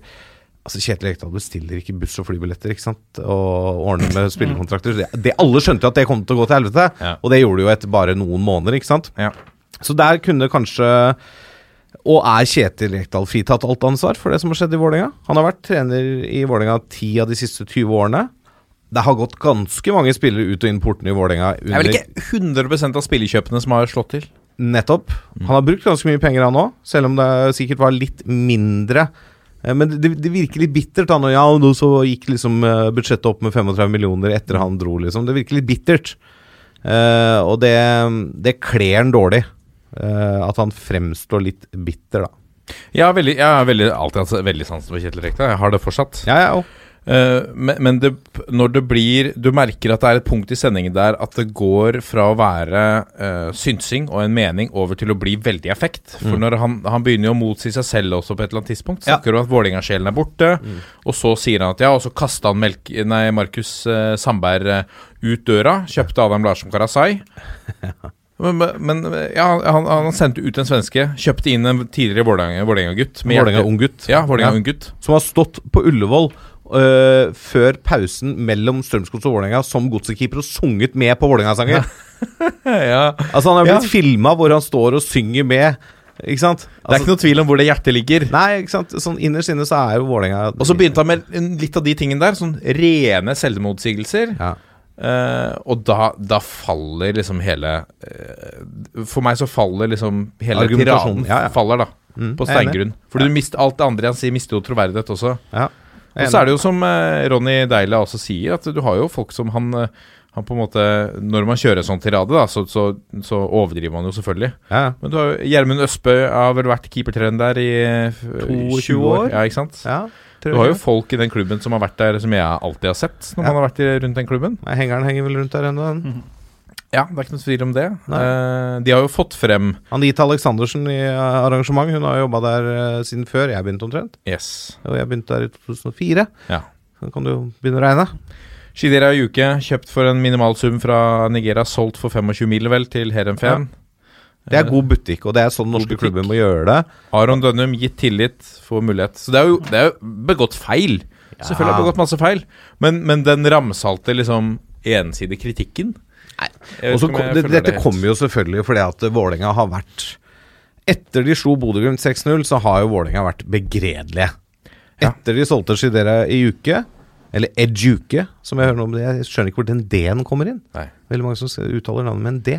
Speaker 3: Altså Kjetil Rekdal bestiller ikke buss- og flybilletter ikke sant? og ordner med spillekontrakter. Det, det Alle skjønte jo at det kom til å gå til helvete,
Speaker 1: Ja.
Speaker 3: og det gjorde det jo etter bare noen måneder. ikke sant?
Speaker 1: Ja.
Speaker 3: Så der kunne kanskje Og er Kjetil Rekdal fritatt alt ansvar for det som har skjedd i Vålerenga? Han har vært trener i Vålerenga ti av de siste 20 årene. Det har gått ganske mange spillere ut og inn portene i Vålerenga.
Speaker 1: Det er vel ikke 100% av spillekjøpene som har slått til?
Speaker 3: Nettopp. Han har brukt ganske mye penger, han òg, selv om det sikkert var litt mindre. Eh, Men det, det virker litt bittert. Han, og ja, og så gikk liksom eh, budsjettet opp med 35 millioner etter han dro, liksom. Det virker litt bittert. Uh, og det, det kler han dårlig. Eh, at han fremstår litt bitter, da.
Speaker 1: Jeg har, veldig, jeg har veldig, alltid hatt veldig sansen for Kjetil Rekdal. Jeg har det fortsatt.
Speaker 3: Ja, ja, og.
Speaker 1: Uh, men men det, når det blir Du merker at det er et punkt i sendingen der at det går fra å være uh, synsing og en mening over til å bli veldig effekt. For når han, han begynner jo å motsi seg selv også på et eller annet tidspunkt.
Speaker 3: Ja.
Speaker 1: Snakker om at Vålerenga-sjelen er borte, og så sier han at ja, og så kasta han Melk, nei, Markus uh, Sandberg ut døra. Kjøpte Adam Larsen Karasai. Men, men ja, han, han sendte ut en svenske. Kjøpte inn en tidligere Vålerenga- Vålerenga-gutt.
Speaker 3: Vålerenga ung gutt.
Speaker 1: Ja, Vålerenga
Speaker 3: Ja.
Speaker 1: ung gutt.
Speaker 3: Som har stått på Ullevål øh, før pausen mellom Strømsgods og Vålerenga som godsekeeper og sunget med på Vålerenga-sanger.
Speaker 1: ja.
Speaker 3: Altså Han har blitt
Speaker 1: Ja.
Speaker 3: filma hvor han står og synger med. Ikke sant?
Speaker 1: Det er ikke noe tvil om hvor det hjertet ligger.
Speaker 3: Nei, ikke sant? Sånn Innerst inne så er jo Vålerenga
Speaker 1: Og så begynte han med litt av de tingene der, sånn rene selvmotsigelser.
Speaker 3: ja.
Speaker 1: Eh, og da, da faller liksom hele uh, For meg så faller liksom hele tiraden
Speaker 3: ja, ja.
Speaker 1: faller da
Speaker 3: Mm,
Speaker 1: på steingrunn. For du mister alt det andre han sier, mister jo troverdighet også.
Speaker 3: ja.
Speaker 1: Og så er det jo som uh, Ronny Deila også sier, at du har jo folk som han han på en måte Når man kjører sånn tirade, da, så, så, så overdriver man jo selvfølgelig.
Speaker 3: ja, ja.
Speaker 1: Men du har jo Gjermund Østbø har vel vært keepertrener der i
Speaker 3: 22 år. år.
Speaker 1: Ja, ikke sant?
Speaker 3: ja.
Speaker 1: Du har jo folk i den klubben som har vært der, som jeg alltid har sett når
Speaker 3: Ja.
Speaker 1: man har vært i, rundt den klubben.
Speaker 3: Nei, Hengeren henger vel rundt der ennå. den.
Speaker 1: Ja, det er ikke noe tvil om det. Eh, de har jo fått frem
Speaker 3: Anita Aleksandersen i eh, arrangement, hun har jobba der uh, siden før jeg begynte omtrent.
Speaker 1: Yes.
Speaker 3: Og jeg begynte der i 2004.
Speaker 1: Ja.
Speaker 3: Så kan du jo begynne å regne.
Speaker 1: Shidera Yuke, kjøpt for en minimal sum fra Nigeria, solgt for 25 mil vel til Heerenveen.
Speaker 3: Det er god butikk, og det er sånn norske klubber må gjøre det.
Speaker 1: Aron Dønnum gitt tillit, får mulighet. Så det er jo, det er jo begått feil. Selvfølgelig har begått masse feil, men, men den ramsalte liksom ensidige kritikken Nei
Speaker 3: Og så kom, det, dette
Speaker 1: det
Speaker 3: kommer jo selvfølgelig fordi at Vålerenga har vært Etter de slo Bodø-Glimt 6-0, så har jo Vålerenga vært begredelige. Etter de solgte Shidera i uke, eller eduke, som jeg hører nå om det. Jeg skjønner ikke hvor den D-en kommer inn.
Speaker 1: Nei.
Speaker 3: Veldig mange som uttaler navnet med en D.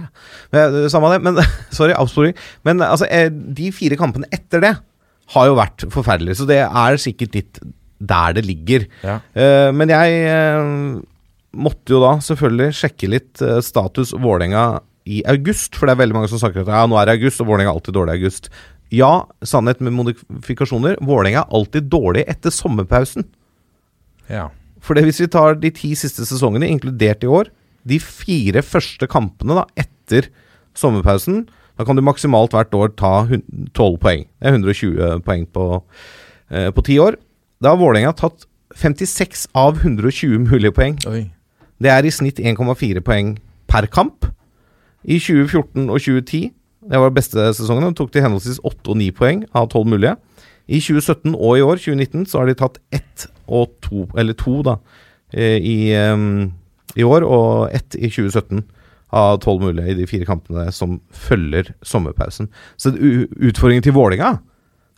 Speaker 3: Men, eh, samme det, men Sorry, avsporing. Men altså, eh, de fire kampene etter det har jo vært forferdelige, så det er sikkert litt der det ligger.
Speaker 1: Ja.
Speaker 3: Eh, men jeg måtte jo da selvfølgelig sjekke litt status Vålerenga i august, for det er veldig mange som snakker at ja, nå er det august, og Vålerenga er alltid dårlig i august. Ja, sannhet med modifikasjoner. Vålerenga er alltid dårlig etter sommerpausen.
Speaker 1: Ja.
Speaker 3: For hvis vi tar de ti siste sesongene, inkludert i år, de fire første kampene da, etter sommerpausen, da kan du maksimalt hvert år ta 12 poeng. Det er 120 poeng på, eh, på år. Da har Vålerenga tatt 56 av 120 mulige poeng.
Speaker 1: Oi.
Speaker 3: Det er i snitt 1,4 poeng per kamp. I 2014 og 2010, det var beste sesongene, tok de henholdsvis 8 og 9 poeng av 12 mulige. I 2017 og i år, 2019, så har de tatt ett og to, eller to da, eh, i, i år, og ett i 2017 av 12 mulige i de fire kampene som følger sommerpausen. Så utfordringen til Vålinga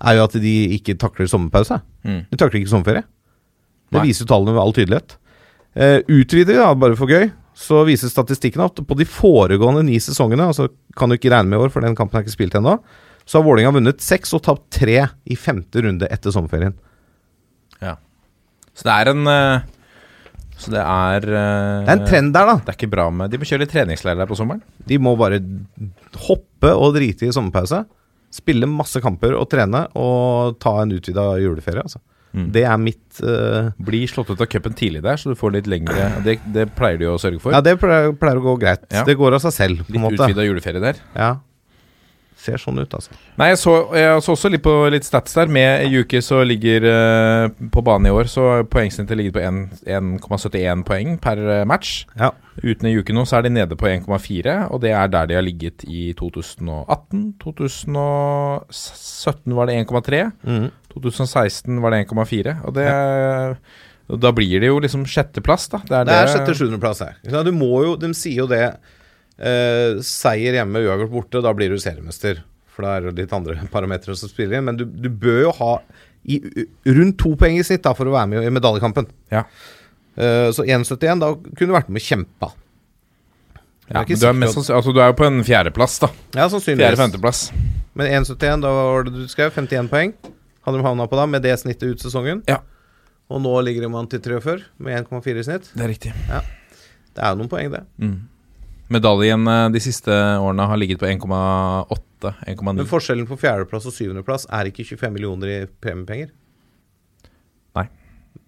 Speaker 3: er jo at de ikke takler sommerpause.
Speaker 1: Mm.
Speaker 3: De takler ikke sommerferie. Det
Speaker 1: Nei.
Speaker 3: viser tallene med all tydelighet. Uh, utvider vi, da, bare for gøy, så viser statistikken at på de foregående ni sesongene, altså kan du ikke regne med i år, for den kampen er ikke spilt ennå, så har Vålinga vunnet seks og tapt tre i femte runde etter sommerferien.
Speaker 1: Så det er en eh, Så det er eh,
Speaker 3: Det er en trend der, da.
Speaker 1: Det er ikke bra med De må kjøre litt treningsleir der på sommeren.
Speaker 3: De må bare hoppe og drite i sommerpause. Spille masse kamper og trene og ta en utvida juleferie. Altså.
Speaker 1: Mm.
Speaker 3: Det er mitt uh,
Speaker 1: Bli slått ut av cupen tidlig der, så du får litt lengre Det, det pleier de å sørge for.
Speaker 3: Ja, det pleier, pleier å gå greit.
Speaker 1: Ja.
Speaker 3: Det går av seg selv, på en måte.
Speaker 1: litt utvida juleferie der.
Speaker 3: Ja. Ser sånn ut, altså.
Speaker 1: Nei, jeg så, jeg så også litt på litt stats der. Med Juke så ligger uh, på banen i år, så poengsnittet ligger på 1,71 poeng per eh, match.
Speaker 3: Ja.
Speaker 1: Uten Yuki nå så er de nede på 1,4, og det er der de har ligget i 2018. 2017 var det 1,3.
Speaker 3: Mm.
Speaker 1: 2016 var det 1,4. Og det ja. Da blir det jo liksom sjetteplass, da. Det er,
Speaker 3: Det er sjette-sjuendeplass her. Du må jo, de sier jo det eh, Seier hjemme, uavgjort borte, da blir du seriemester. For da er det litt andre parametere som spiller inn. Men du, du bør jo ha i, rundt to poeng i snitt da, for å være med i medaljekampen.
Speaker 1: Ja.
Speaker 3: Eh, så 1,71, da kunne du vært med og kjempa.
Speaker 1: Ja, men du, er mest, altså, du er jo på en fjerdeplass, da.
Speaker 3: Ja, sannsynligvis.
Speaker 1: Fjerde-femteplass.
Speaker 3: Men 1,71, da var det du skrev, 51 poeng. Hadde de havna på da, med det snittet ut sesongen.
Speaker 1: Ja.
Speaker 3: Og nå ligger de an til 43, med 1,4 i snitt.
Speaker 1: Det er riktig. Ja.
Speaker 3: Det er jo noen poeng, det.
Speaker 1: Mm. Medaljen eh, de siste årene har ligget på 1,8, 1,9.
Speaker 3: Men forskjellen på fjerdeplass og syvendeplass er ikke 25 millioner i premiepenger.
Speaker 1: Nei.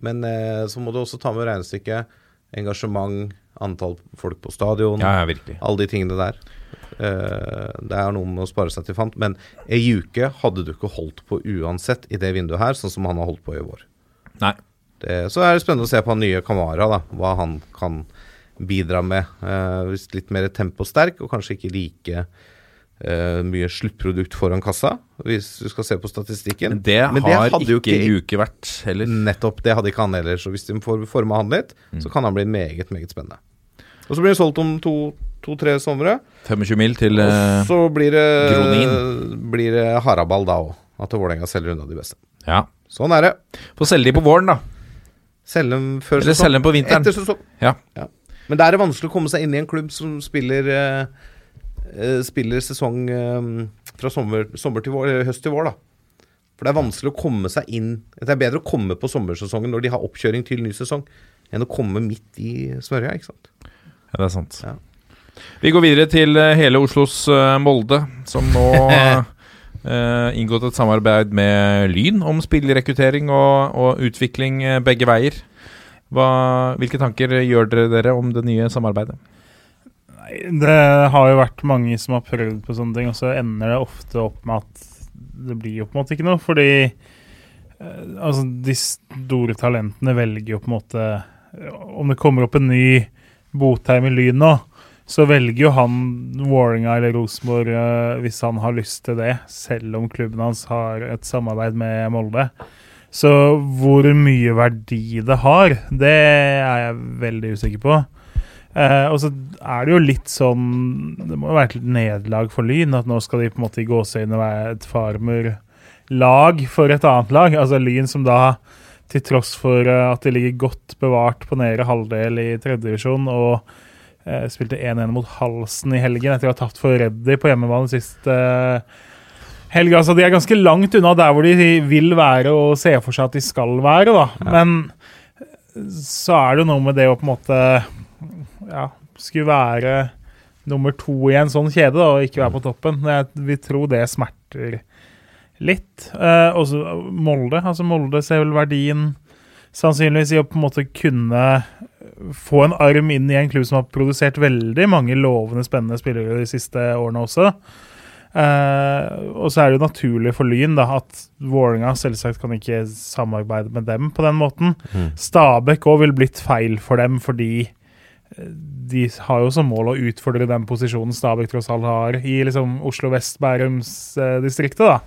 Speaker 3: Men eh, så må du også ta med regnestykket. Engasjement, antall folk på stadion,
Speaker 1: Ja, ja, virkelig.
Speaker 3: alle de tingene der. Eh, det er noe med å spare seg til fant. Men ei uke hadde du ikke holdt på uansett i det vinduet her, sånn som han har holdt på i vår.
Speaker 1: Nei.
Speaker 3: Det, så er det spennende å se på han nye Kamara, da, hva han kan bidra med. Eh, hvis litt mer temposterk, og kanskje ikke like Uh, mye sluttprodukt foran kassa, hvis du skal se på statistikken.
Speaker 1: Men det
Speaker 3: Men det
Speaker 1: har ikke
Speaker 3: ikke-
Speaker 1: Juke vært heller.
Speaker 3: Nettopp, det hadde ikke han heller. Så hvis de får forma han litt,
Speaker 1: Mm.
Speaker 3: så kan han bli meget, meget spennende. Og så blir det solgt om to-tre somre.
Speaker 1: 25 mil til
Speaker 3: Og
Speaker 1: eh,
Speaker 3: så blir det, blir det haraball da òg. At Vålerenga selger unna de beste.
Speaker 1: Ja.
Speaker 3: Sånn er det.
Speaker 1: Få selge de på våren, da.
Speaker 3: Selge dem før
Speaker 1: Eller selge dem på vinteren.
Speaker 3: Etter sesong.
Speaker 1: Ja.
Speaker 3: Men da er det vanskelig å komme seg inn i en klubb som spiller eh, eh, Spiller sesong eh, fra sommer, sommer til vår, eller høst til vår, da. For det er vanskelig å komme seg inn Det er bedre å komme på sommersesongen når de har oppkjøring til ny sesong, enn å komme midt i smørja, ikke sant.
Speaker 1: Ja, det er sant.
Speaker 3: Ja.
Speaker 1: Vi går videre til eh, hele Oslos uh, Molde, som nå uh, inngått et samarbeid med Lyn om spillerekruttering og, og utvikling eh, begge veier. Hva, hvilke tanker gjør dere, dere om det nye samarbeidet?
Speaker 2: Nei, Det har jo vært mange som har prøvd på sånne ting, og så ender det ofte opp med at det blir jo på en måte ikke noe, fordi eh, altså, de store talentene velger jo på en måte Om det kommer opp en ny Botheim i Lyn nå, så velger jo han Vålerenga eller Rosenborg eh, hvis han har lyst til det, selv om klubben hans har et samarbeid med Molde. Så hvor mye verdi det har, det er jeg veldig usikker på. Eh, og så er det jo litt sånn Det må jo være et nederlag for Lyn at nå skal de på en måte i gåseøynene være et farmerlag for et annet lag. Altså Lyn som da, til tross for eh, at de ligger godt bevart på nedre halvdel i tredjedivisjon og eh, spilte 1-1 mot Halsen i helgen etter å ha tapt for Reddy på hjemmebane sist eh, helg. Altså de er ganske langt unna der hvor de vil være og ser for seg at de skal være, da. Men så er det jo noe med det å på en måte ja, skulle være nummer to i en sånn kjede da, og ikke være på toppen. Jeg vil tro det smerter litt. Eh, også Molde. altså Molde ser vel verdien sannsynligvis i å på en måte kunne få en arm inn i en klubb som har produsert veldig mange lovende, spennende spillere de siste årene også. Eh, og så er det jo naturlig for Lyn da, at Vålerenga selvsagt kan ikke samarbeide med dem på den måten.
Speaker 3: Mm.
Speaker 2: Stabæk òg ville blitt feil for dem, fordi eh, de har jo som mål å utfordre den posisjonen Stabæk tross alt har i liksom Oslo vest-Bærums-distriktet. da.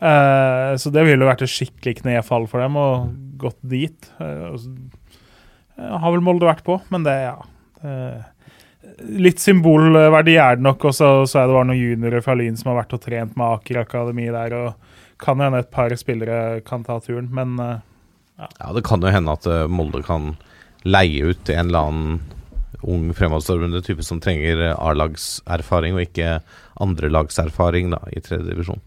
Speaker 2: Uh, så det ville jo vært et skikkelig knefall for dem, og gått dit. Uh, og så- eh, har vel Molde vært på, men det, ja. Litt symbolverdi er det nok, og så så er det var noen juniorer fra Lyn som har vært og trent med Aker Akademi der, og kan hende et par spillere kan ta turen, men eh,
Speaker 3: Ja, det kan jo hende at eh, Molde kan leie ut en eller annen ung fremadstormende type som trenger eh, A-lagserfaring og ikke andrelagserfaring i tredje divisjon.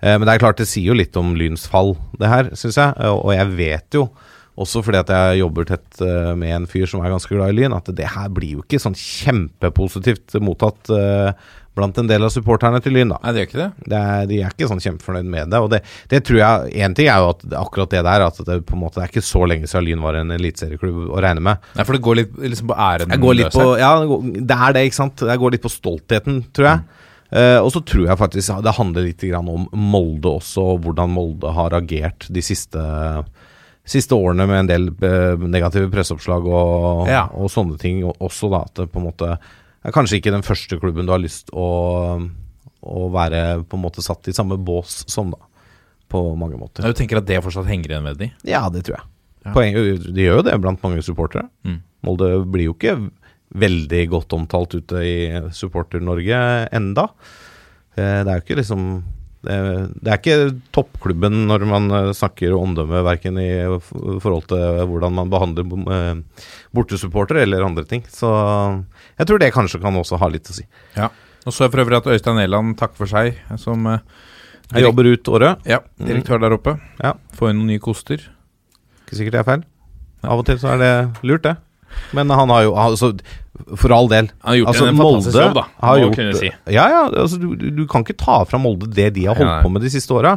Speaker 3: Men det er klart det sier jo litt om Lyns fall, det her, syns jeg. Og jeg vet jo, også fordi at jeg jobber tett eh, med en fyr som er ganske glad i Lyn, at det her blir jo ikke sånn kjempepositivt mottatt eh, blant en del av supporterne til Lyn, da.
Speaker 1: Nei, det gjør ikke det.
Speaker 3: Det er, de er ikke sånn kjempefornøyd med det. Og det, det tror jeg Én ting er jo at akkurat det der At det på en måte det er ikke så lenge siden Lyn var en eliteserieklubb å regne med.
Speaker 1: Nei, for det går litt liksom på æren
Speaker 3: Jeg går litt på, ja, det er det, ikke sant. Jeg går litt på stoltheten, tror jeg. Eh, og så tror jeg faktisk det handler litt grann om Molde også, og hvordan Molde har agert de siste, siste årene med en del eh, negative presseoppslag og,
Speaker 1: Ja.
Speaker 3: og sånne ting også. da At det på en måte er kanskje ikke den første klubben du har lyst å, å være på en måte satt i samme bås som, da. På mange måter.
Speaker 1: Du tenker at det fortsatt henger igjen med de?
Speaker 3: Ja, det tror jeg.
Speaker 1: Ja.
Speaker 3: Poeng, de gjør jo det blant mange supportere.
Speaker 1: Mm.
Speaker 3: Molde blir jo ikke veldig godt omtalt ute i Supporter-Norge enda. Eh, Det er jo ikke liksom det, det er ikke toppklubben når man eh, snakker omdømme, verken i forhold til hvordan man behandler eh, bortesupportere eller andre ting. Så jeg tror det kanskje kan også ha litt å si.
Speaker 1: Ja. Og så jeg for øvrig at Øystein Eland takker for seg som eh,
Speaker 3: Jeg jobber ut året.
Speaker 1: ja, direktør der oppe.
Speaker 3: Ja.
Speaker 1: Få inn noen nye koster.
Speaker 3: Ikke sikkert det er feil. Av og til så er det lurt, det. Men han har jo altså, For all del.
Speaker 1: Han har gjort
Speaker 3: Altså,
Speaker 1: en fantastisk
Speaker 3: Molde
Speaker 1: jobb, da.
Speaker 3: har
Speaker 1: må
Speaker 3: gjort-
Speaker 1: si.
Speaker 3: Ja, ja, altså du, du kan ikke ta fra Molde det de har holdt
Speaker 1: Nei,
Speaker 3: på med de siste åra.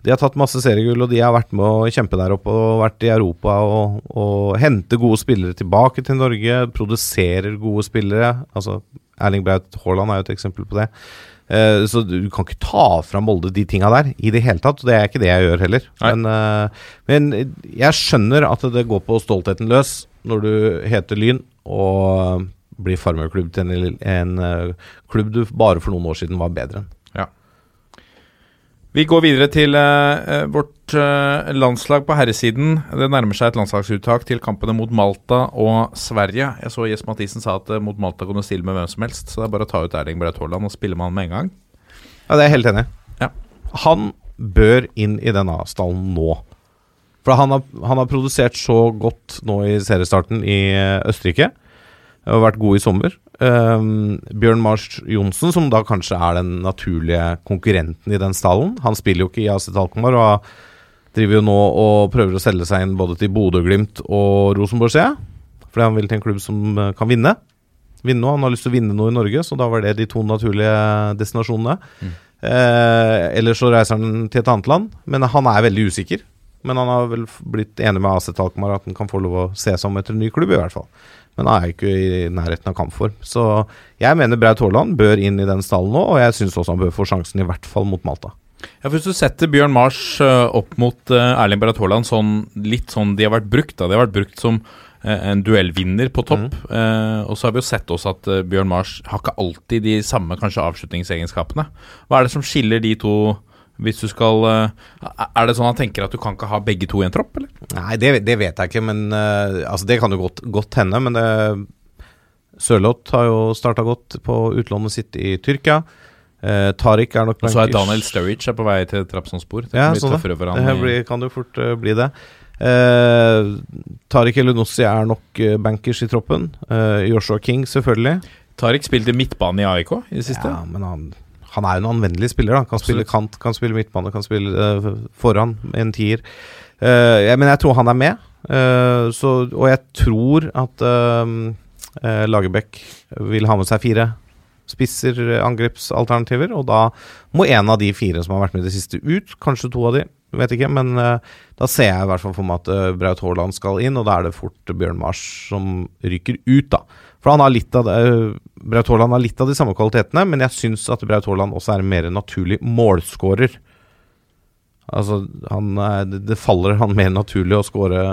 Speaker 3: De har tatt masse seriegull, og de har vært med å kjempe der oppe og vært i Europa og, og hente gode spillere tilbake til Norge. Produserer gode spillere. Altså Erling Braut Haaland er jo et eksempel på det. Eh, så du kan ikke ta fra Molde de tinga der i det hele tatt. Og det er ikke det jeg gjør heller. Men, eh, men jeg skjønner at det går på stoltheten løs når du heter Lyn og blir farmerklubb til en, en eh, klubb du bare for noen år siden var bedre enn.
Speaker 1: Vi går videre til eh, eh, vårt eh, landslag på herresiden. Det nærmer seg et landslagsuttak til kampene mot Malta og Sverige. Jeg så Jes Mathisen sa at eh, mot Malta kan du stille med hvem som helst, så det er bare å ta ut Erling Braut Haaland og spille med han med en gang.
Speaker 3: Ja, det er jeg helt enig i.
Speaker 1: Ja.
Speaker 3: Han bør inn i denne stallen nå. For han har, han har produsert så godt nå i seriestarten i eh, Østerrike. Og vært god i sommer. Um, Bjørn Mars Johnsen, som da kanskje er den naturlige konkurrenten i den stallen. Han spiller jo ikke i AZ Alkmaar og driver jo nå og prøver å selge seg inn både til Bodø-Glimt og Rosenborg, ser jeg. Fordi han vil til en klubb som eh, kan vinne. Vinne noe. Han har lyst til å vinne noe i Norge, så da var det de to naturlige destinasjonene. Eh, eller så reiser han til et annet land, men han er veldig usikker. Men han har vel blitt enig med AC Alkmaar at han kan få lov å se seg om etter en ny klubb, i hvert fall. Men han er jo ikke i nærheten av kampform. Så jeg mener Braut Haaland bør inn i den stallen nå, og jeg syns også han bør få sjansen, i hvert fall mot Malta.
Speaker 1: Ja, for Hvis du setter Bjørn Mars eh, opp mot eh, Erling Braut Haaland sånn, litt sånn de har vært brukt, da. De har vært brukt som eh, en duellvinner på topp. Eh, og så har vi jo sett også at Bjørn Mars har ikke alltid de samme kanskje avslutningsegenskapene. Hva er det som skiller de to, hvis du skal eh, Er det sånn han tenker at du kan ikke ha begge to i en tropp, eller?
Speaker 3: Nei, det, det vet jeg ikke, men eh, Altså, det kan jo godt, godt hende, men det Sørloth har jo starta godt på utlånet sitt i Tyrkia. Eh, Tariq er nok
Speaker 1: Og så er Daniel Sturridge er på vei til Trapsonspor. Det
Speaker 3: Ja, sånn det. Det blir, kan jo fort uh, bli det. Uh, Tariq Elunussi er nok eh, bankers i troppen. Eh, Joshua King, selvfølgelig.
Speaker 1: Tariq spilte midtbane i AIK i det siste.
Speaker 3: Ja, men han, han er jo en anvendelig spiller. da Kan spille kant, kan spille midtbane, kan spille uh, foran en tier. Uh, ja, men jeg tror han er med. Uh, så, og jeg tror at uh, Lagerbäck vil ha med seg fire spisser, eh, angrepsalternativer. Og da må en av de fire som har vært med i det siste, ut. Kanskje to av de. vet ikke. Men eh, da ser jeg i hvert fall for meg at eh, Braut Haaland skal inn, og da er det fort Bjørn Mars som ryker ut, da. For han har litt av det eh, Braut Haaland har litt av de samme kvalitetene, men jeg syns at Braut Haaland også er en mer naturlig målskårer. Altså, han er, det, det faller han mer naturlig å skåre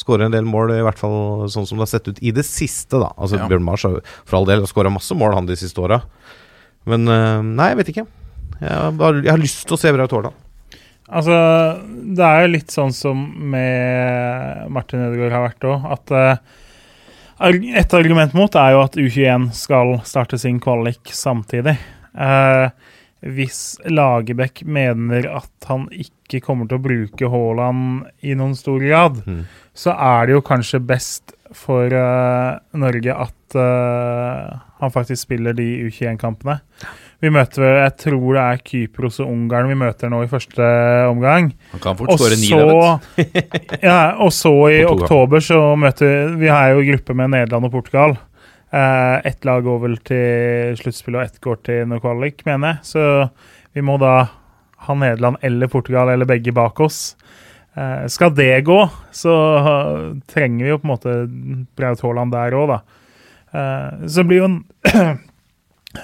Speaker 3: Skåre en del mål, i hvert fall sånn som det har sett ut i det siste, da. Altså,
Speaker 1: Ja.
Speaker 3: Bjørn Mars har for all del skåra masse mål, han, de siste åra. Men eh, nei, jeg vet ikke. Jeg har, jeg har lyst til å se Braut Haaland.
Speaker 2: Altså, det er jo litt sånn som med Martin Ødegaard har vært òg, at eh, arg- Et argument mot er jo at U21 skal starte sin kvalik samtidig. Eh, hvis Lagerbäck mener at han ikke kommer til å bruke Haaland i noen stor grad,
Speaker 3: Mm.
Speaker 2: så er det jo kanskje best for eh, Norge at eh, han faktisk spiller de U21-kampene. Vi møter jeg tror det er Kypros og Ungarn vi møter nå i første omgang.
Speaker 1: Han kan fort skåre ni. da, vet
Speaker 2: du. ja, og så i oktober så møter vi har jo gruppe med Nederland og Portugal. Eh, ett lag går vel til sluttspill, og ett går til noe kvalik, mener jeg. Så vi må da ha Nederland eller Portugal eller begge bak oss. Eh, skal det gå, så trenger vi jo på en måte Braut Haaland der òg, da. Eh, så blir jo en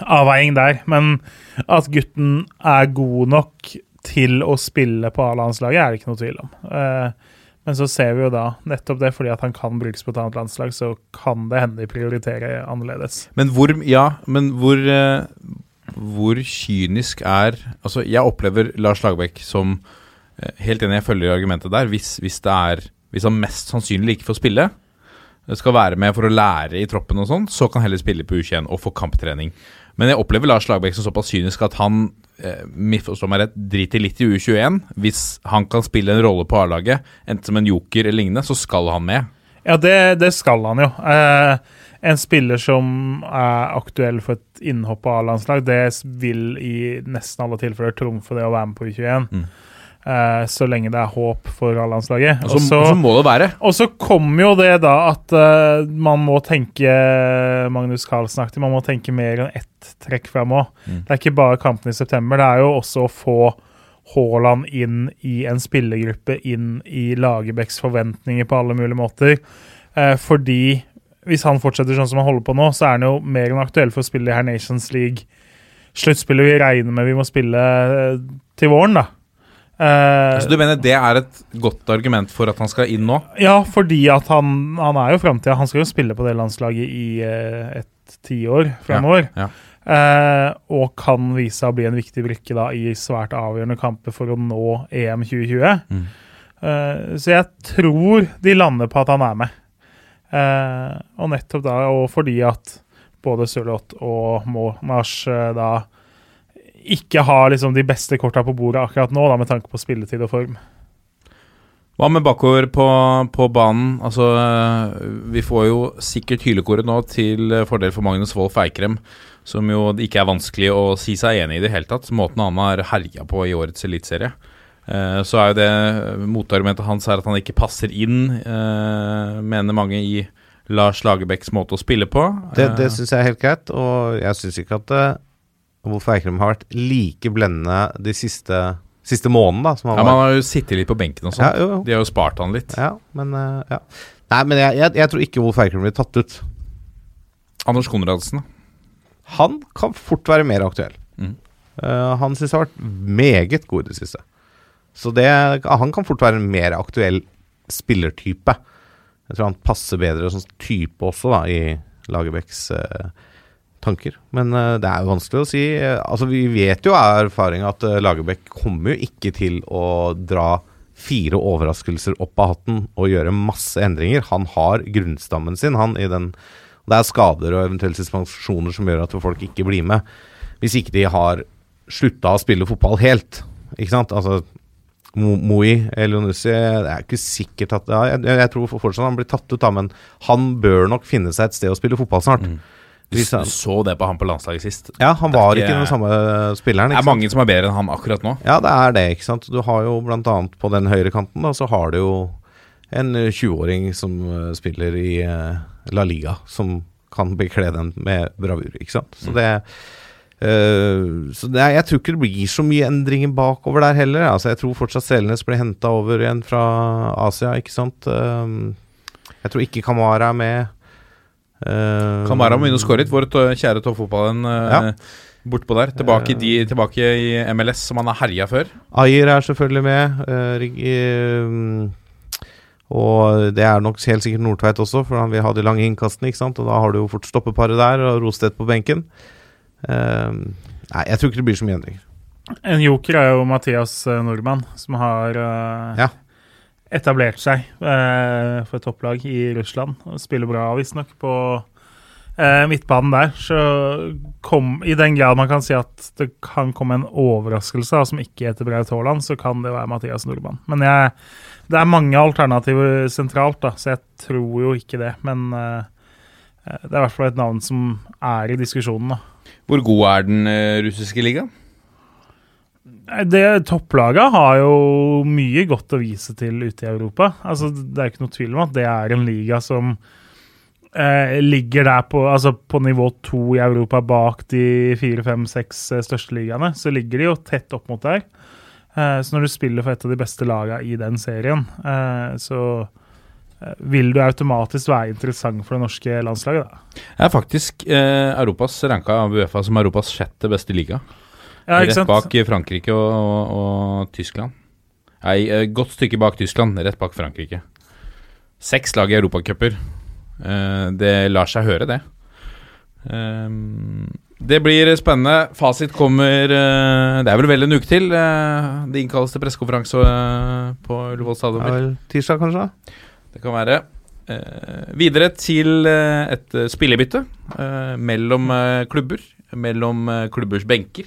Speaker 2: avveiing der. Men at gutten er god nok til å spille på A-landslaget, er det ikke noe tvil om. Eh, men så ser vi jo da, nettopp det fordi at han kan brukes på et annet landslag, så kan det hende de prioriterer annerledes.
Speaker 1: Men hvor Ja, men hvor eh, Hvor kynisk er Altså, jeg opplever Lars Lagerbäck som eh, Helt enig, jeg følger argumentet der. Hvis, hvis er Hvis han mest sannsynlig ikke får spille, skal være med for å lære i troppen og sånn, så kan heller spille på U21 og få kamptrening. Men jeg opplever Lars Lagerbäck som såpass kynisk at han eh, meg rett, driter litt i U21. Hvis han kan spille en rolle på A-laget, enten som en joker eller lignende, så skal han med.
Speaker 2: Ja, det, det skal han jo. Eh, en spiller som er aktuell for et innhopp på A-landslag, det vil i nesten alle tilfeller trumfe det å være med på U21.
Speaker 1: Mm.
Speaker 2: Eh, så lenge det er håp for A-landslaget.
Speaker 1: Og så, må det være.
Speaker 2: Og så kommer jo det da at uh, man må tenke Magnus Carlsen-aktig, man må tenke mer enn ett trekk fram òg.
Speaker 1: Mm.
Speaker 2: Det er ikke bare kampen i september, det er jo også å få Haaland inn i en spillergruppe, inn i Lagerbäcks forventninger på alle mulige måter. Uh, fordi hvis han fortsetter sånn som han holder på nå, så er han jo mer enn aktuell for å spille i her Nations League. Sluttspillet vi regner med vi må spille til våren, da. Eh,
Speaker 1: Så du mener det er et godt argument for at han skal inn nå?
Speaker 2: ja, fordi at han, han er jo framtida. Han skal jo spille på det landslaget i uh, et tiår framover.
Speaker 1: ja.
Speaker 2: Eh, og kan vise seg å bli en viktig brikke da i svært avgjørende kamper for å nå EM 2020.
Speaker 1: Mm.
Speaker 2: Uh, så jeg tror de lander på at han er med. Uh, og nettopp da, og fordi at både Sørloth og Mars eh, da ikke har liksom de beste korta på bordet akkurat nå, da med tanke på spilletid og form.
Speaker 1: Hva med bakover på, på banen? Altså, øh, vi får jo sikkert hylekoret nå til fordel for Magnus Wolff Eikrem, som jo det ikke er vanskelig å si seg enig i i det hele tatt. Måten han har herja på i årets eliteserie. Eh, så er jo det motargumentet hans er at han ikke passer inn, eh, mener mange, i Lars Lagerbäcks måte å spille på.
Speaker 3: Det, det
Speaker 1: Eh,
Speaker 3: syns jeg er helt greit, og jeg syns ikke at uh, Wolf Eikrem har vært like blendende de siste, siste månedene, da, han
Speaker 1: ja, men
Speaker 3: var.
Speaker 1: han har jo sittet litt på benken og sånn.
Speaker 3: Ja.
Speaker 1: De har jo spart han litt.
Speaker 3: Ja, men uh, ja. Nei, men jeg, jeg, jeg tror ikke Wolf Eikrem blir tatt ut.
Speaker 1: Anders Konradsen,
Speaker 3: Han kan fort være mer aktuell.
Speaker 1: Mm.
Speaker 3: Uh, han syns har vært meget god i det siste. Så det, han kan fort være en mer aktuell spillertype. Jeg tror han passer bedre som type også, da, i Lagerbäcks uh, tanker. Men uh, det er jo vanskelig å si. Uh, altså, vi vet jo av erfaring at uh, Lagerbäck kommer jo ikke til å dra fire overraskelser opp av hatten og gjøre masse endringer. Han har grunnstammen sin, han, i den Det er skader og eventuelle suspensjoner som gjør at folk ikke blir med. Hvis ikke de har slutta å spille fotball helt. Ikke sant? Altså Mo- Moi Elionussi Det er ikke sikkert at ja, jeg, jeg tror fortsatt han blir tatt ut, da, men han bør nok finne seg et sted å spille fotball snart.
Speaker 1: Du
Speaker 3: Hvis Du
Speaker 1: så det på han på landslaget sist.
Speaker 3: ja, han var
Speaker 1: ikke-
Speaker 3: ikke den samme spilleren.
Speaker 1: Det
Speaker 3: er
Speaker 1: er
Speaker 3: sant?
Speaker 1: mange som er bedre enn han akkurat nå.
Speaker 3: Ja, det er det, ikke sant. Du har jo blant annet på den høyre kanten, da, så har du jo en eh, 20-åring som eh, spiller i eh, La Liga, som kan bekle den med bravur, ikke sant. Så det Uh, så er, jeg tror ikke det blir så mye endringer bakover der heller. Altså Jeg tror fortsatt Selnes blir henta over igjen fra Asia, ikke sant. Uh, jeg tror ikke Kamara er med. Uh,
Speaker 1: Kamara må inn og skåre litt. Vår kjære toppfotballen uh,
Speaker 3: Ja.
Speaker 1: bortpå der. Tilbake, i de, tilbake i MLS, som han har herja før.
Speaker 3: Ayer er selvfølgelig med. Uh, eh, og det er nok helt sikkert Nordtveit også, for han vil ha de lange innkastene. ikke sant? Og da har du jo fort stoppeparet der, og Rostedt på benken. Eh, nei, jeg tror ikke det blir så mye endringer.
Speaker 2: En joker er jo Mathias eh, Nordmann, som har eh,
Speaker 3: Ja.
Speaker 2: Etablert seg eh, for topplag i Russland. Og spiller bra, visstnok, på eh, midtbanen der. Så kom, i den grad man kan si at det kan komme en overraskelse som ikke heter Braut Haaland, så kan det være Mathias Nordmann. Men jeg, det er mange alternativer sentralt, da, så jeg tror jo ikke det. Men eh, det er i hvert fall et navn som er i diskusjonen. da.
Speaker 1: Hvor god er den uh, russiske ligaen?
Speaker 2: Det Topplaget har jo mye godt å vise til ute i Europa. Altså, det er ikke noe tvil om at det er en liga som eh, ligger der på, altså på nivå to i Europa bak de fire, fem, seks eh, største ligaene. Så ligger de jo tett opp mot der. Eh, så når du spiller for et av de beste lagene i den serien, eh, så eh, vil du automatisk være interessant for det norske landslaget. da.
Speaker 1: Jeg er faktisk eh, Europas ranka av Uefa som Europas sjette beste liga.
Speaker 2: Ja, ikke
Speaker 1: rett bak Frankrike og, og, og Tyskland. Nei, eh, godt stykke bak Tyskland, rett bak Frankrike. Seks lag i europacuper. Eh, det lar seg høre, det. Ehm, det blir spennende. Fasit kommer eh, Det er vel vel en uke til. eh, det innkalles til pressekonferanse eh, på Ullevål stadion.
Speaker 3: Er tirsdag, kanskje?
Speaker 1: Det kan være. Eh, videre til eh, et eh, spillebytte eh, mellom eh, klubber. Mellom eh, klubbers benker.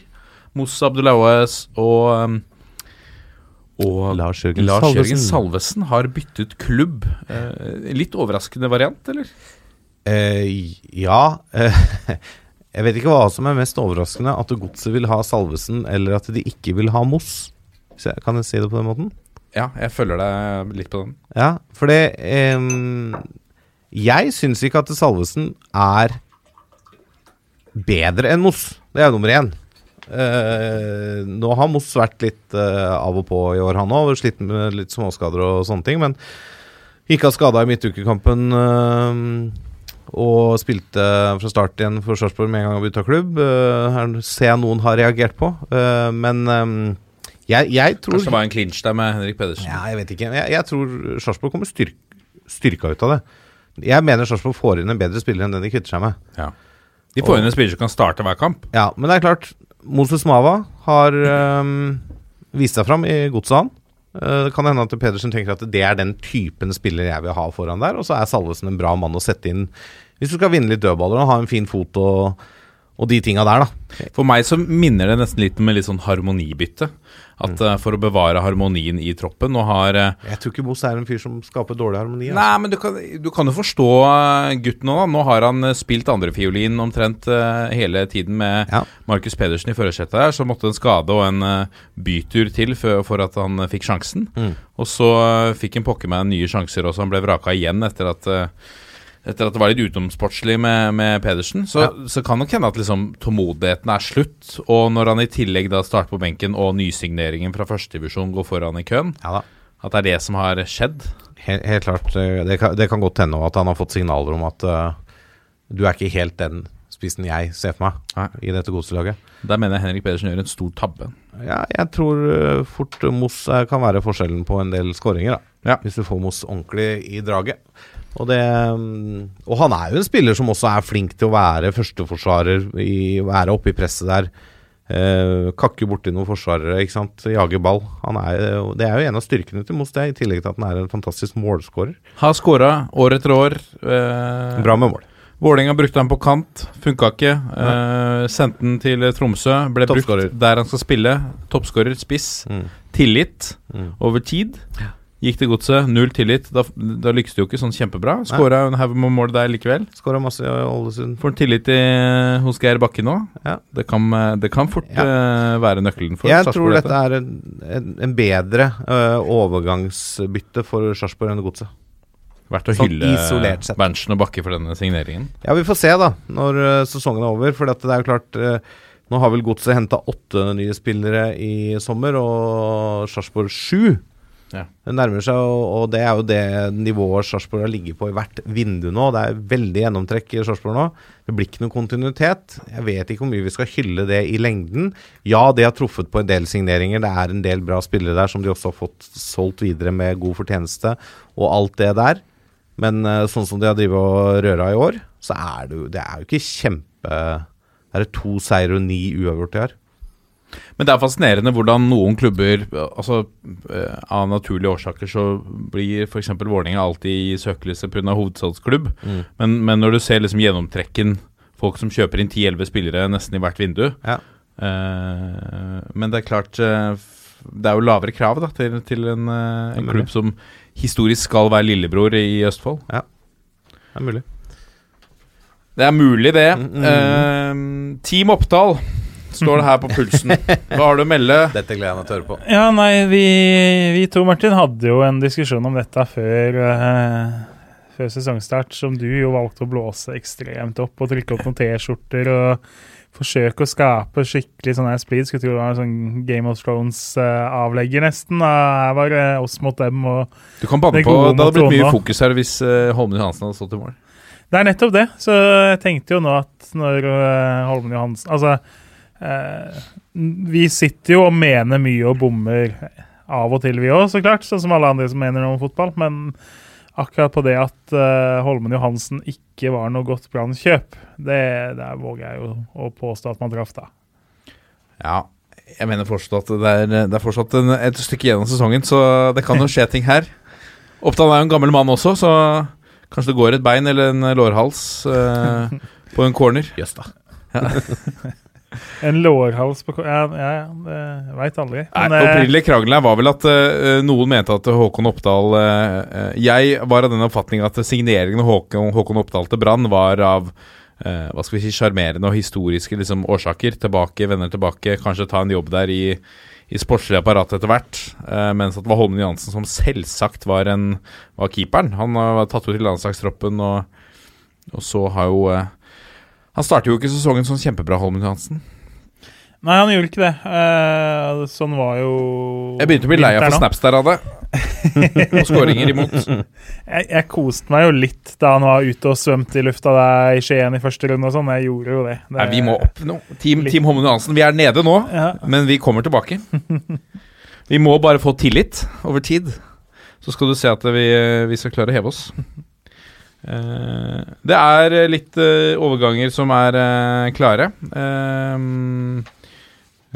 Speaker 1: Moussa Abdullawes og eh, og
Speaker 3: Lars Jørgen
Speaker 1: Lars Jørgen
Speaker 3: Salvesen.
Speaker 1: Har byttet klubb. Eh, litt overraskende variant, eller?
Speaker 3: Eh, ja. jeg vet ikke hva som er mest overraskende. At Godset vil ha Salvesen, eller at de ikke vil ha Moss. Kan jeg si det på den måten?
Speaker 1: Ja, jeg følger deg litt på den.
Speaker 3: Ja, for det eh, Jeg syns ikke at Salvesen er bedre enn Moss. Det er jo nummer én. Eh, nå har Moss vært litt eh, av og på i år, han òg. Slitt med litt småskader og sånne ting. Men gikk av skada i midtukekampen eh, og spilte fra start igjen for Sarpsborg med en gang han bytta klubb. Eh, her ser jeg noen har reagert på. Eh, men em, jeg, jeg tror
Speaker 1: Kanskje det var en clinch der med Henrik Pedersen.
Speaker 3: ja, jeg vet ikke. Jeg, jeg tror Sarpsborg kommer styrk, styrka ut av det. Jeg mener Sarpsborg får inn en bedre spiller enn den de kvitter seg med.
Speaker 1: Ja. De får inn en spiller som kan starte hver kamp.
Speaker 3: Ja, Men det er klart, Moses Mava har um, vist seg fram i godset. Eh, Det kan hende at Pedersen tenker at det er den typen spiller jeg vil ha foran der. Og så er Salvesen en bra mann å sette inn hvis du skal vinne litt dødballer og ha en fin fot og, og de tinga der, da.
Speaker 1: For meg så minner det nesten litt om et litt sånn harmonibytte. At eh, for å bevare harmonien i troppen Nå har uh,
Speaker 3: Jeg tror ikke Moss er en fyr som skaper dårlig harmoni. Altså.
Speaker 1: Nei, men du kan, du kan jo forstå uh, gutten nå. da. Nå har han spilt andrefiolin omtrent hele tiden med
Speaker 3: Ja.
Speaker 1: Markus Pedersen i førersetet her. Så måtte en skade og en bytur til for, for at han fikk sjansen.
Speaker 3: Mm.
Speaker 1: Og så fikk han pokker meg nye sjanser også. Han ble vraka igjen etter at etter at det var litt utenomsportslig med, med Pedersen, så,
Speaker 3: Ja.
Speaker 1: så kan nok hende at liksom, tålmodigheten er slutt. Og når han i tillegg da starter på benken, og nysigneringen fra førstedivisjon går foran i køen,
Speaker 3: Ja
Speaker 1: at det er det som har skjedd.
Speaker 3: Helt, helt klart. eh, Det kan, det kan godt hende at han har fått signaler om at uh, du er ikke helt den spissen jeg ser for meg
Speaker 1: Nei.
Speaker 3: i dette godselaget.
Speaker 1: Der mener jeg Henrik Pedersen gjør en stor tabbe.
Speaker 3: Ja, jeg tror eh, fort Moss kan være forskjellen på en del skåringer, da.
Speaker 1: Ja.
Speaker 3: Hvis du får Moss ordentlig i draget. Og, det, og han er jo en spiller som også er flink til å være førsteforsvarer, i, være oppe i presset der. Eh, kakke borti noen forsvarere, ikke sant. Jage ball. Han er, det er jo en av styrkene til Moss, i tillegg til at han er en fantastisk målskårer.
Speaker 1: Har skåra år etter år. Eh,
Speaker 3: Bra med mål.
Speaker 1: Vålerenga brukte han på kant, funka ikke. Eh, sendte han til Tromsø, ble brukt der han skal spille. Toppskårer, spiss.
Speaker 3: Mm.
Speaker 1: Tillit
Speaker 3: Mm.
Speaker 1: over tid. Gikk til godset, null tillit. Da, da lykkes det jo ikke sånn kjempebra. Skåra en haug med mål der likevel.
Speaker 3: Skåra masse i Ålesund.
Speaker 1: Får tillit i, hos Geir Bakke nå?
Speaker 3: Ja.
Speaker 1: Det, kan, det kan fort
Speaker 3: Ja.
Speaker 1: uh, være nøkkelen for
Speaker 3: Jeg tror dette er en, en, en bedre uh, overgangsbytte for Sarpsborg enn Godset.
Speaker 1: Verdt å
Speaker 3: sånn
Speaker 1: hylle. Berntsen og Bakke for denne signeringen.
Speaker 3: Ja, vi får se da, når uh, sesongen er over. For det er jo klart Nå har vel Godset henta åtte nye spillere i sommer, og Sarpsborg sju. Det nærmer seg, og, det er jo det nivået Sarpsborg har ligget på i hvert vindu nå. Det er veldig gjennomtrekk i Sarpsborg nå. Det blir ikke noen kontinuitet. Jeg vet ikke hvor mye vi skal hylle det i lengden. Ja, de har truffet på en del signeringer. Det er en del bra spillere der som de også har fått solgt videre med god fortjeneste, og alt det der. Men eh, sånn som de har drevet og røra i år, så er det jo Det er jo ikke kjempe Det Er to seier og ni uavgjort i har?
Speaker 1: Men det er fascinerende hvordan noen klubber altså eh, Av naturlige årsaker så blir f.eks. Vålerenga alltid i søkelyset pga. hovedstadsklubb.
Speaker 3: Mm.
Speaker 1: Men, men når du ser liksom gjennomtrekken, folk som kjøper inn 10-11 spillere nesten i hvert vindu
Speaker 3: Ja.
Speaker 1: eh, Men det er klart eh, Det er jo lavere krav da til, til en, eh, en klubb som historisk skal være lillebror i Østfold.
Speaker 3: Ja, Det er mulig.
Speaker 1: Det er mulig, det.
Speaker 3: Mm, mm.
Speaker 1: Eh, Team Oppdal står det her på pulsen. Hva har du å melde?
Speaker 3: Dette gleder jeg meg til å høre på.
Speaker 2: Ja, nei, vi, vi to, Martin, hadde jo en diskusjon om dette før, uh, før sesongstart, som du jo valgte å blåse ekstremt opp og trykke opp noen T-skjorter og forsøke å skape skikkelig sånn her splid. Skulle tro det var en sånn Game of Thrones-avlegger, nesten. Her var det oss mot dem. og
Speaker 1: Du kan banne på Det hadde blitt mye fokus her hvis uh, Holmen Johansen hadde stått i mål.
Speaker 2: Det er nettopp det. Så jeg tenkte jo nå at når uh, Holmen Johansen Altså, eh, vi sitter jo og mener mye og bommer av og til, vi òg, så klart. Sånn som alle andre som mener noe om fotball. Men akkurat på det at eh, Holmen Johansen ikke var noe godt Brann-kjøp, det der våger jeg jo å påstå at man traff, da.
Speaker 1: Ja, jeg mener fortsatt at det er, det er fortsatt en, et stykke igjen av sesongen, så det kan jo skje ting her. Oppdal er jo en gammel mann også, så kanskje det går et bein eller en lårhals eh, på en corner.
Speaker 3: Jøss, da.
Speaker 2: En lårhals på Ja, ja, ja det veit aldri.
Speaker 1: Nei,
Speaker 2: Men, eh,
Speaker 1: Opprinnelig her var vel at uh, noen mente at Håkon Oppdal uh, Jeg var av den oppfatning at signeringen av Håkon, Håkon Oppdal til Brann var av uh, hva skal vi si, sjarmerende og historiske liksom, årsaker. Tilbake, Venner tilbake, kanskje ta en jobb der i, i sportslig apparat etter hvert. Mens at det var Holmen Jansen som selvsagt var, en, var keeperen. Han var tatt ut i landslagstroppen, og, og så har jo Han starter jo ikke sesongen sånn kjempebra, Holmen Johansen.
Speaker 2: Nei, han gjorde ikke det. Eh, sånn var jo
Speaker 1: Jeg begynte å bli lei av for snaps der av det. Og skåringer imot.
Speaker 2: Jeg, jeg koste meg jo litt da han var ute og svømte i lufta der i Skien i første runde og sånn. Jeg gjorde jo det. det
Speaker 1: Nei, vi må opp nå. Team, team Holmen Johansen, vi er nede nå,
Speaker 2: Ja.
Speaker 1: men vi kommer tilbake. Vi må bare få tillit over tid. Så skal du se at vi, vi skal klare å heve oss. Eh, det er litt eh, overganger som er eh, klare. Eh,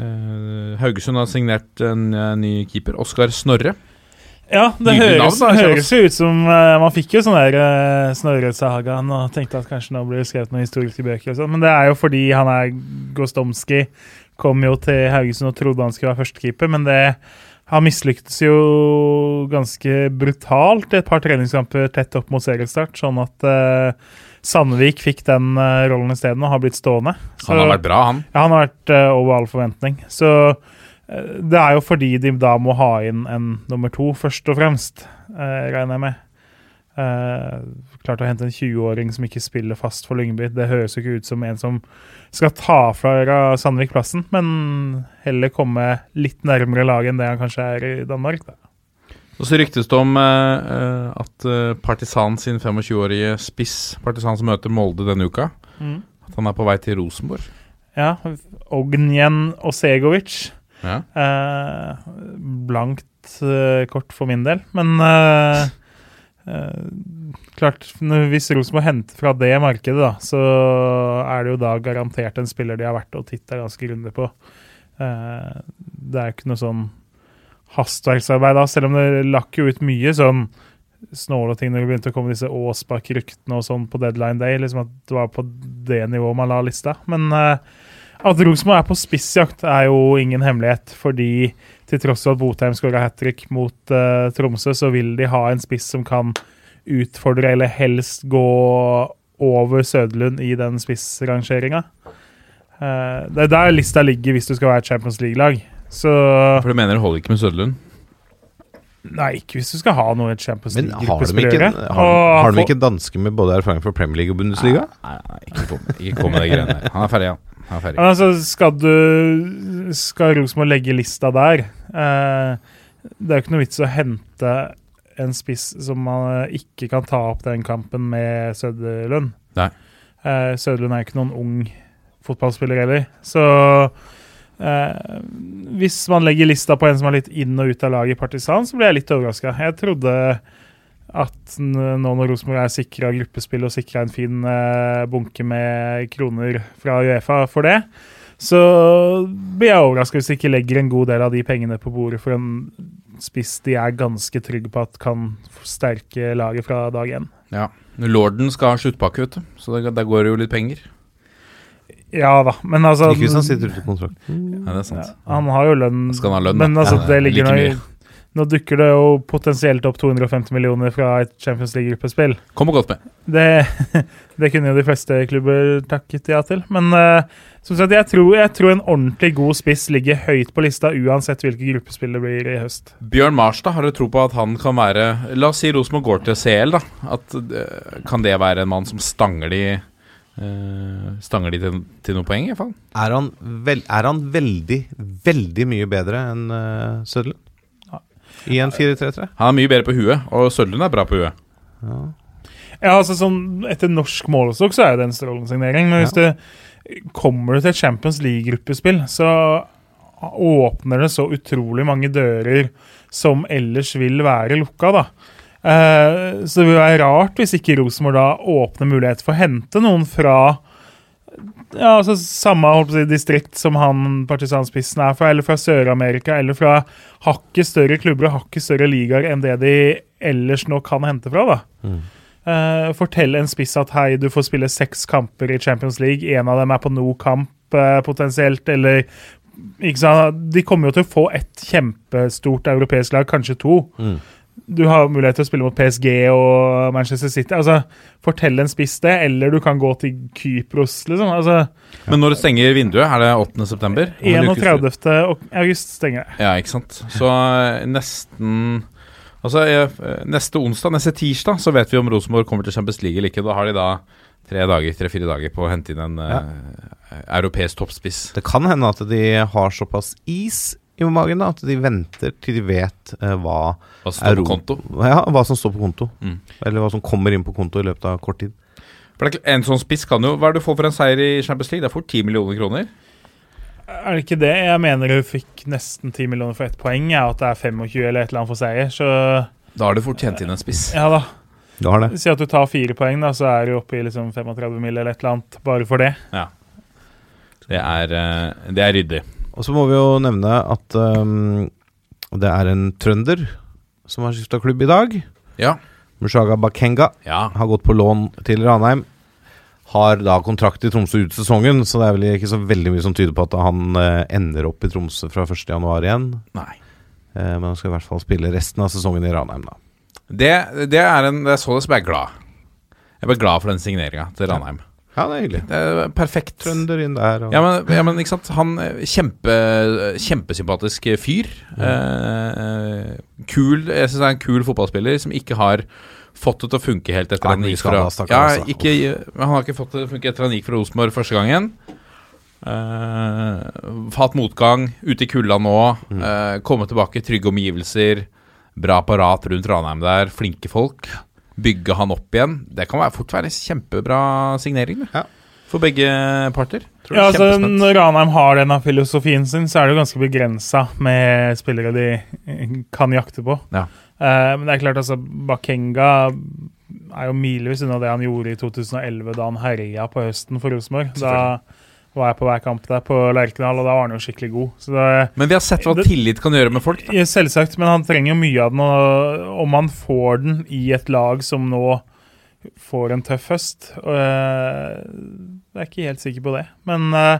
Speaker 1: eh, Haugesund har signert en eh, ny keeper, Oskar Snorre.
Speaker 2: Ja, det høres,
Speaker 1: navn, da,
Speaker 2: høres jo ut som uh, Man fikk jo sånn der uh, Snorre-sagaen og tenkte at kanskje nå blir det skrevet noen historiske bøker og sånt, men det er jo fordi han er Gostomski. Kom jo til Haugesund og trodde han skulle være førstekeeper, men det han mislyktes jo ganske brutalt i et par treningskamper tett opp mot seriestart, sånn at uh, Sandvik fikk den uh, rollen isteden og har blitt stående.
Speaker 1: Han har vært bra, han.
Speaker 2: ja, han har vært uh, over all forventning. Så det er jo fordi de da må ha inn en nummer to, først og fremst, regner jeg med. Klart å hente en 20-åring som ikke spiller fast for Lyngby, det høres jo ikke ut som en som skal ta fra Sandvik plassen, men heller komme litt nærmere laget enn det han kanskje er i Danmark. Da.
Speaker 1: Og så ryktes det om eh, eh, at eh, Partisan sin 25-årige spiss, Partisan som møter Molde denne uka, at han er på vei til Rosenborg.
Speaker 2: Ja, Ognjen Osegovic.
Speaker 1: Ja.
Speaker 2: Eh, blankt eh, kort for min del, men eh, klart, hvis Rosenborg henter fra det markedet, da, så er det jo da garantert en spiller de har vært og titta ganske grundig på. Eh, det er jo ikke noe sånn hastverksarbeid da, selv om det lakk jo ut mye sånn snåle ting når det begynte å komme disse Aasbakk-ryktene og sånn på deadline day. liksom At det var på det nivået man la lista. Men eh, at Rosenborg er på spissjakt, er jo ingen hemmelighet. Fordi til tross for at Botheim skåra hat trick mot eh, Tromsø, så vil de ha en spiss som kan utfordre, eller helst gå over Søderlund i den spissrangeringa. Eh, det er der lista ligger hvis du skal være et Champions League-lag.
Speaker 1: For du mener det holder ikke med Søderlund?
Speaker 2: Nei, ikke hvis du skal ha noe i Champions
Speaker 3: Men har de ikke, har, har de ikke danske med både erfaring fra Premier League og Bundesliga?
Speaker 1: Nei, nei, ikke kom, ikke kom med de greiene der. Han er ferdig, han. han er ferdig.
Speaker 2: Men altså, skal du Skal Rosenborg legge lista der eh, Det er jo ikke noe vits å hente en spiss som man ikke kan ta opp den kampen med Søderlund.
Speaker 1: Nei.
Speaker 2: Eh, Søderlund er ikke noen ung fotballspiller heller. Så eh, hvis man legger lista på en som er litt inn og ut av laget i Partisan, så blir jeg litt overraska. Jeg trodde at nå når Rosenborg er sikra gruppespill og sikra en fin eh, bunke med kroner fra Uefa for det, så blir jeg overraska hvis de ikke legger en god del av de pengene på bordet for en spiss de er ganske trygge på at kan forsterke laget fra dag én.
Speaker 1: Ja. Lorden skal ha sluttpakke, vet du. Så der, der går det jo litt penger.
Speaker 2: Ja da, men altså
Speaker 3: Ikke hvis han sitter ute i kontrakt.
Speaker 1: Ja, det er sant.
Speaker 2: ja, Han har jo lønn,
Speaker 1: Skal han ha lønn,
Speaker 2: men altså,
Speaker 1: Ja,
Speaker 2: det ligger
Speaker 1: like mye.
Speaker 2: Nå dukker det jo potensielt opp 250 millioner fra et Champions League-gruppespill.
Speaker 1: Kommer godt med.
Speaker 2: Det, det kunne jo de fleste klubber takket ja til. Men uh, som sagt, jeg tror, jeg tror en ordentlig god spiss ligger høyt på lista uansett hvilke gruppespill det blir i høst.
Speaker 1: Bjørn Marstad, har du tro på at han kan være La oss si Rosenborg går til CL, da. At, uh, kan det være en mann som stanger de uh, Stanger de til, til noen poeng, i hvert fall?
Speaker 3: Er han, vel, er han veldig, veldig mye bedre enn uh, Søderlund? I en 4-3-3?
Speaker 1: Han er mye bedre på huet, og Sødlund er bra på huet.
Speaker 2: Ja, altså sånn Etter norsk målestokk så er det en strålende signering. Men hvis du kommer til et Champions League-gruppespill, så åpner det så utrolig mange dører som ellers vil være lukka, da. Eh, så det vil være rart hvis ikke Rosenborg da åpner mulighet for å hente noen fra ja, altså samme si, distrikt som han partisanspissen er fra, eller fra Sør-Amerika, eller fra hakket større klubber og hakket større ligaer enn det de ellers nå kan hente fra. da. Eh, fortell en spiss at hei, du får spille seks kamper i Champions League, en av dem er på no kamp uh, potensielt, eller ikke sant? De kommer jo til å få et kjempestort europeisk lag, kanskje to.
Speaker 3: Mm.
Speaker 2: Du har mulighet til å spille mot PSG og Manchester City. altså Fortell en spiss det, eller du kan gå til Kypros, liksom. altså
Speaker 1: Men når det stenger vinduet, er det 8. september? Om en ukes tid.
Speaker 2: 31. august stenger det.
Speaker 1: Ja, ikke sant. Så eh, nesten Altså eh, neste onsdag, neste tirsdag, så vet vi om Rosenborg kommer til Champions League eller ikke. Da har de da tre dager, tre-fire dager på å hente inn en eh, europeisk toppspiss.
Speaker 3: Det kan hende at de har såpass is i magen da, at de venter til de vet uh, hva,
Speaker 1: Hva står på konto.
Speaker 3: ja, hva som står på konto.
Speaker 1: Mm.
Speaker 3: Eller hva som kommer inn på konto i løpet av kort tid.
Speaker 1: For en sånn spiss kan jo Hva er det du får for en seier i Champions League? Det er fort 10 millioner kroner.
Speaker 2: Er det ikke det? Jeg mener hun fikk nesten 10 millioner for ett poeng, ja, at det er 25 eller et eller annet for seier. Så
Speaker 1: Da har du fort tjent inn en spiss.
Speaker 2: ja da.
Speaker 3: Du har det.
Speaker 2: Si at du tar fire poeng, da, så er du oppe i liksom 35 mill. eller et eller annet bare for det.
Speaker 1: Det er, eh, det er ryddig.
Speaker 3: Og så må vi jo nevne at um, det er en trønder som har skifta klubb i dag.
Speaker 1: Ja.
Speaker 3: Mushaga Bakenga
Speaker 1: ja.
Speaker 3: har gått på lån til Ranheim. Har da kontrakt i Tromsø ut sesongen, så det er vel ikke så veldig mye som tyder på at han eh, ender opp i Tromsø fra 1.1 igjen.
Speaker 1: Nei.
Speaker 3: Eh, men han skal i hvert fall spille resten av sesongen i Ranheim, da.
Speaker 1: Det, det er en Det er så det som jeg er glad. Jeg ble glad for den signeringa til Ranheim.
Speaker 3: Ja, det er hyggelig.
Speaker 1: Det er perfekt.
Speaker 3: Trønder inn der. Og...
Speaker 1: Ja men, ja, men ikke sant. Han eh, kjempe, Kjempesympatisk fyr. Eh, kul Jeg syns det er en kul fotballspiller som ikke har fått det til å funke helt etter at han gikk fra ja, ikke, Han har ikke fått det til å funke etter at han gikk fra Rosenborg første gangen. Uh, hatt motgang, ute i kulda nå.
Speaker 3: Mm.
Speaker 1: Uh, komme tilbake, trygge omgivelser. Bra apparat rundt Ranheim der, flinke folk. Bygge han opp igjen. Det kan være, fort være en kjempebra signering.
Speaker 3: Ja.
Speaker 1: for begge parter. Tror
Speaker 2: Ja, altså. Når Ranheim har denne filosofien sin, så er det jo ganske begrensa med spillere de eh, kan jakte på.
Speaker 1: Ja.
Speaker 2: Eh, men det er klart, altså Bakenga er jo milevis unna det han gjorde i 2011, da han herja på høsten for Rosenborg. Da var jeg på hver kamp der på Lerkendal, og da var han jo skikkelig god. Så det,
Speaker 1: Men vi har sett hva
Speaker 2: Det-
Speaker 1: tillit kan gjøre med folk. Da.
Speaker 2: Selvsagt, men han trenger jo mye av den. Og om han får den i et lag som nå får en tøff høst og, eh, Jeg er ikke helt sikker på det. Men eh,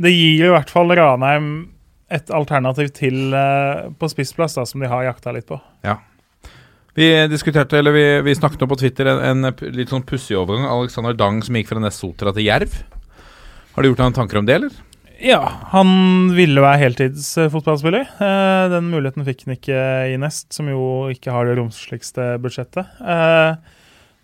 Speaker 2: det gir i hvert fall Ranheim et alternativ til på spissplass, da, som de har jakta litt på.
Speaker 1: Vi diskuterte, eller vi, vi snakket nå på Twitter en, en litt sånn pussig overgang. Alexander Dang som gikk fra Nessotra til Jerv. Har du gjort deg noen tanker om det, eller?
Speaker 2: Ja, han ville være heltidsfotballspiller. Eh, den muligheten fikk han ikke i Nest, som jo ikke har det romsligste budsjettet. Eh,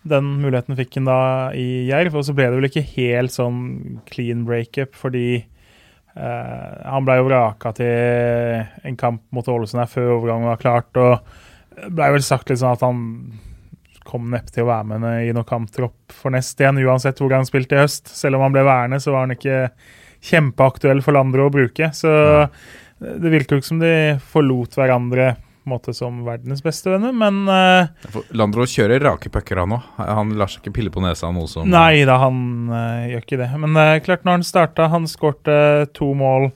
Speaker 2: den muligheten fikk han da i Jerv, og så ble det vel ikke helt sånn clean breakup, fordi eh, han ble jo vraka til en kamp mot Ålesund her før overgangen var klart, og ble vel sagt litt sånn at han kom neppe til å være med i noen kamptropp for Nest igjen, uansett hvor han spilte i høst. Selv om han ble værende, så var han ikke kjempeaktuell for Landro å bruke. Så det virker jo ikke som de forlot hverandre måte som verdens beste venner, men
Speaker 1: uh, Landro kjører rake pucker, han òg. Han lar seg ikke pille på nesa noe som
Speaker 2: Nei da, han uh, gjør ikke det. Men uh, klart, når han starta Han skårte to mål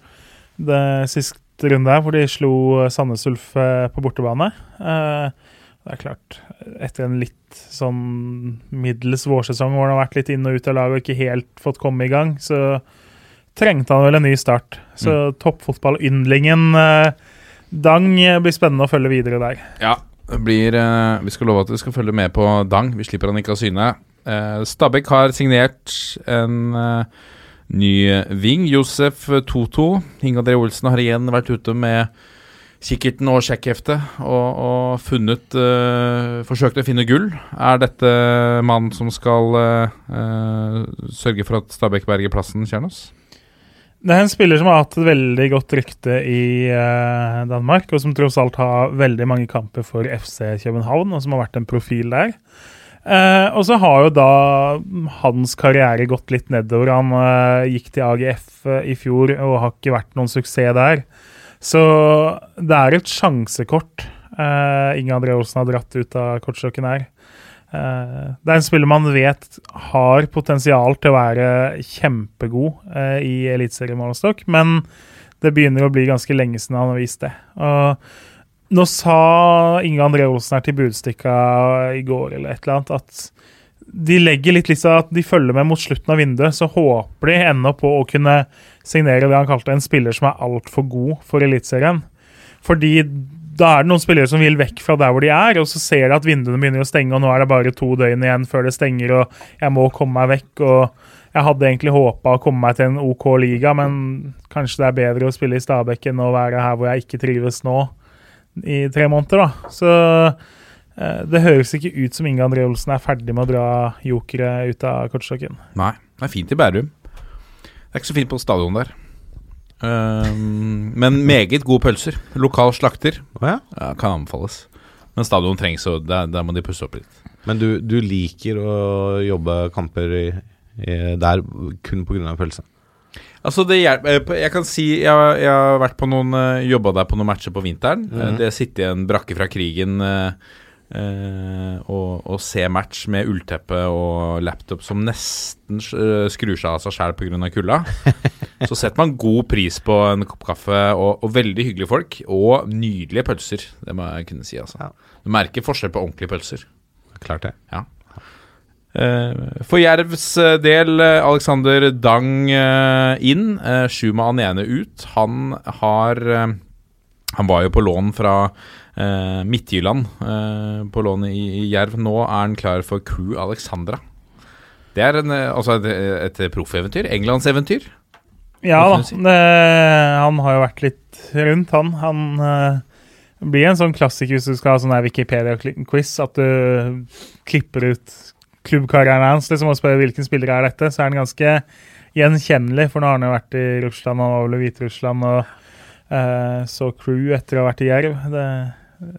Speaker 2: det siste runde her, hvor de slo eh, Sandnes Ulf eh, på bortebane. Eh, det er klart, etter en litt sånn middels vårsesong hvor han har vært litt inn og ut av laget og ikke helt fått komme i gang, så trengte han vel en ny start. Så toppfotballyndlingen eh, Dang blir spennende å følge videre der.
Speaker 1: Ja, det blir Vi skal love at vi skal følge med på Dang. Vi slipper han ikke av syne. Stabæk har signert en ny ving. Josef Toto. Inge André Olsen har igjen vært ute med kikkerten og sjekkheftet og, og funnet uh, Forsøkt å finne gull. Er dette mannen som skal uh, sørge for at Stabæk berger plassen, Kjernos?
Speaker 2: Det er en spiller som har hatt et veldig godt rykte i uh, Danmark, og som tross alt har veldig mange kamper for FC København, og som har vært en profil der. Eh, og så har jo da hans karriere gått litt nedover. Han uh, gikk til AGF eh, i fjor og har ikke vært noen suksess der. Så det er et sjansekort uh, Inge André Olsen har dratt ut av kortstokken her. Det er en spiller man vet har potensial til å være kjempegod uh, i eliteseriemålestokk, men det begynner å bli ganske lenge siden han har vist det. Og nå sa Inge André Olsen her til Budstikka i går eller et eller annet at de legger litt liksom at de følger med mot slutten av vinduet, så håper de ennå på å kunne signere det han kalte en spiller som er altfor god for Eliteserien. Fordi da er det noen spillere som vil vekk fra der hvor de er, og så ser de at vinduene begynner å stenge, og nå er det bare to døgn igjen før det stenger, og jeg må komme meg vekk. og Jeg hadde egentlig håpa å komme meg til en OK liga, men kanskje det er bedre å spille i Stabæk enn å være her hvor jeg ikke trives nå, i tre måneder, da. Så eh, det høres ikke ut som Inge André Olsen er ferdig med å dra jokere ut av kortstokken.
Speaker 1: Nei. Det er fint i Bærum. Det er ikke så fint på stadion der. Ehm, men meget gode pølser. Lokal slakter
Speaker 3: ja.
Speaker 1: ja, kan anbefales. Men stadion trengs, og der, der må de pusse opp litt.
Speaker 3: Men du, du liker å jobbe kamper i, i, der kun pga. pølse?
Speaker 1: Altså det hjelper, eh, Jeg kan si jeg, jeg har vært på noen uh, jobba der på noen matcher på vinteren. Mm
Speaker 3: -hmm.
Speaker 1: Det å sitte i en brakke fra krigen eh, eh, og, og se match med ullteppe og laptop som nesten skrur seg av seg sjæl pga. kulda. Så setter man god pris på en kopp kaffe og, og veldig hyggelige folk. Og nydelige pølser. Det må jeg kunne si. altså
Speaker 3: Ja.
Speaker 1: Du merker forskjell på ordentlige pølser.
Speaker 3: Klart det.
Speaker 1: Eh, For Jervs eh, del, eh, Alexander Dang eh, inn, Shuma Anene ut. Han har eh, Han var jo på lån fra eh, Midtjylland, eh, på lån i, i Jerv. Nå er han klar for Crew Alexandra. Det er en, eh, altså et, et proffeventyr. Englandseventyr.
Speaker 2: Ja da,
Speaker 1: si?
Speaker 2: det, han har jo vært litt rundt, han. Han eh, blir en sånn klassiker hvis du skal ha sånn Wikipedia-quiz, at du klipper ut klubbkarrieren hans liksom, og spør hvilken spiller er dette, så er han ganske gjenkjennelig, for nå har han jo vært i Russland, han var vel i Hviterussland, og eh, så crew etter å ha vært i Jerv. Det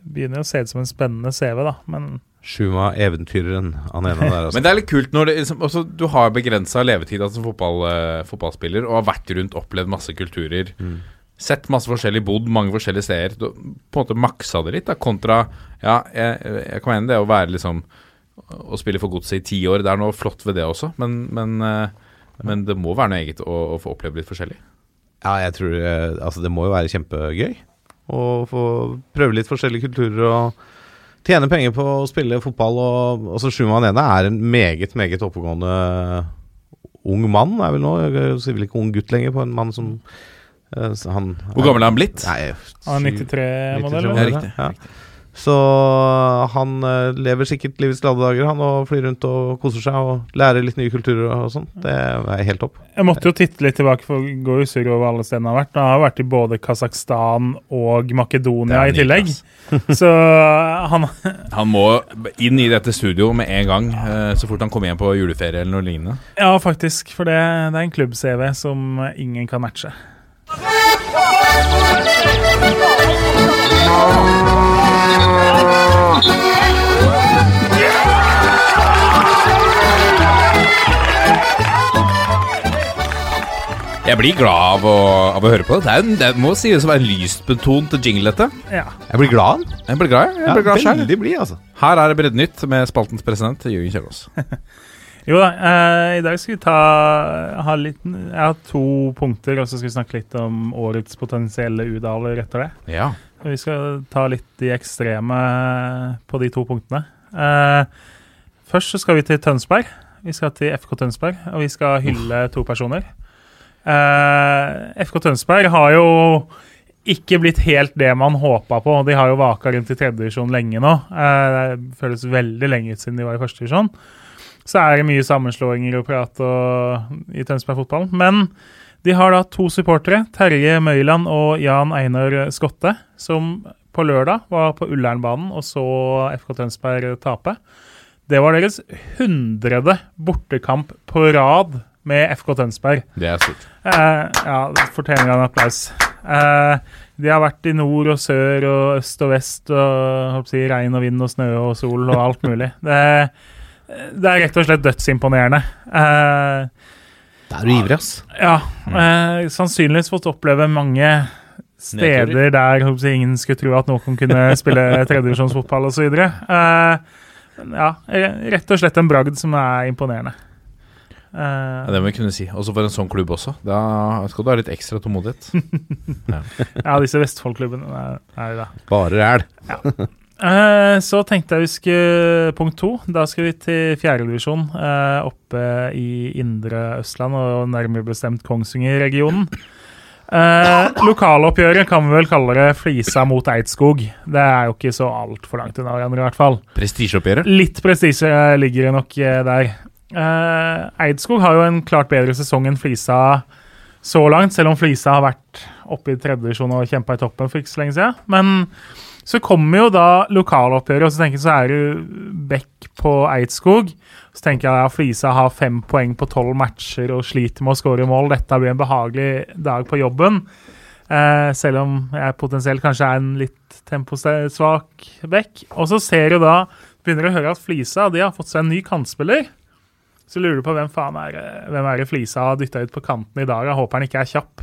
Speaker 2: begynner å se ut som en spennende CV, da, men
Speaker 3: Shuma, eventyreren, han ene der. Altså.
Speaker 1: Men det er litt kult når det, liksom, altså, du har begrensa levetid altså, som fotball, eh, fotballspiller og har vært rundt, opplevd masse kulturer.
Speaker 3: Mm.
Speaker 1: Sett masse forskjellig, bodd mange forskjellige steder. Du, på en måte maksa det litt, da, kontra Ja, jeg, jeg kan mene det å være liksom Å spille for godset i ti år. Det er noe flott ved det også, men, men, eh, men det må være noe eget å, å få oppleve litt forskjellig.
Speaker 3: Ja, jeg tror eh, Altså, det må jo være kjempegøy å få prøve litt forskjellige kulturer og tjene penger på å spille fotball. Og altså, Shuma Ene er en meget, meget oppegående ung mann, er vel nå. Jeg sier vel ikke ung gutt lenger på en mann som eh, han,
Speaker 1: Hvor gammel er han blitt?
Speaker 3: Nei,
Speaker 2: han er 93-modell.
Speaker 3: 93
Speaker 1: Ja,
Speaker 3: modell,
Speaker 1: riktig,
Speaker 3: ja. Så han eh, lever sikkert livets glade dager, han, og flyr rundt og koser seg og lærer litt nye kulturer og sånn. Det er helt topp.
Speaker 2: Jeg måtte jo titte litt tilbake, for å gå surr over alle stedene han har vært. Han har vært i både Kasakhstan og Makedonia i tillegg. Så han
Speaker 1: Han må inn i dette studio med en gang, eh, så fort han kommer hjem på juleferie eller noe lignende.
Speaker 2: Ja, faktisk. For det, det er en klubb-CV som ingen kan matche.
Speaker 1: Jeg blir glad av å, av å høre på det. Det, er, en- det må sies å være en lystbetont jingle, dette.
Speaker 2: Ja.
Speaker 3: Jeg blir glad.
Speaker 1: Jeg blir glad, jeg. jeg blir glad selv.
Speaker 3: veldig blid, altså.
Speaker 1: Her er det Breddenytt med spaltens president, Jørgen Kjølås.
Speaker 2: Jo da, eh, i dag skal vi ta ha litt, Jeg har to punkter, og så skal vi snakke litt om årets potensielle udaler etter det.
Speaker 1: Ja.
Speaker 2: Vi skal ta litt de ekstreme på de to punktene. Eh, først så skal vi til Tønsberg. Vi skal til FK Tønsberg, og vi skal hylle to personer. Eh, FK Tønsberg har jo ikke blitt helt det man håpa på. De har jo vaka rundt i tredjedivisjon lenge nå. Eh, det føles veldig lenge ut siden de var i førstedivisjon. Så er det mye sammenslåinger og prat i Tønsberg-fotballen. Men de har da to supportere, Terje Møyland og Jan Einar Skotte, som på lørdag var på Ullernbanen og så FK Tønsberg tape. Det var deres hundrede bortekamp på rad med FK Tønsberg.
Speaker 1: Det er stort.
Speaker 2: Eh, ja, fortjener en applaus. Eh, de har vært i nord og sør og øst og vest og si, regn og vind og snø og sol og alt mulig. Det, det er rett og slett dødsimponerende. Eh,
Speaker 3: Da er du ivrig, ass.
Speaker 2: ja, eh, sannsynligvis fått oppleve mange steder der på ingen skulle tro at noen kunne spille tredjevisjonsfotball osv. Eh, ja, rett og slett en bragd som er imponerende. Eh,
Speaker 1: Ja, det må vi kunne si. Også for en sånn klubb også. Da skal du ha litt ekstra tålmodighet.
Speaker 2: ja, disse Vestfold-klubbene er, jo det.
Speaker 3: Bare ræl.
Speaker 2: Eh, så tenkte jeg vi skulle Punkt to. Da skal vi til fjerdedivisjon. Uh, oppe i indre Østland, og nærmere bestemt Kongsvinger-regionen. Uh, lokaloppgjøret kan vi vel kalle det Flisa mot Eidskog. Det er jo ikke så altfor langt unna hverandre, i hvert fall.
Speaker 1: Prestisjeoppgjøret.
Speaker 2: Litt prestisje ligger det nok eh, der. Eh, Eidskog har jo en klart bedre sesong enn Flisa så langt, selv om Flisa har vært oppe i tredjedivisjon og kjempa i toppen for ikke så lenge siden. Men så kommer jo da lokaloppgjøret, og så tenker jeg så er du back på Eidskog. Så tenker jeg at Flisa har fem poeng på tolv matcher og sliter med å skåre mål. Dette blir en behagelig dag på jobben. Eh, selv om jeg potensielt kanskje er en litt temposvak back. Og så ser du da begynner å høre at Flisa de har fått seg en ny kantspiller. Så lurer du på hvem faen er, det- hvem er det Flisa har dytta ut på kanten i dag. Jeg håper han ikke er kjapp.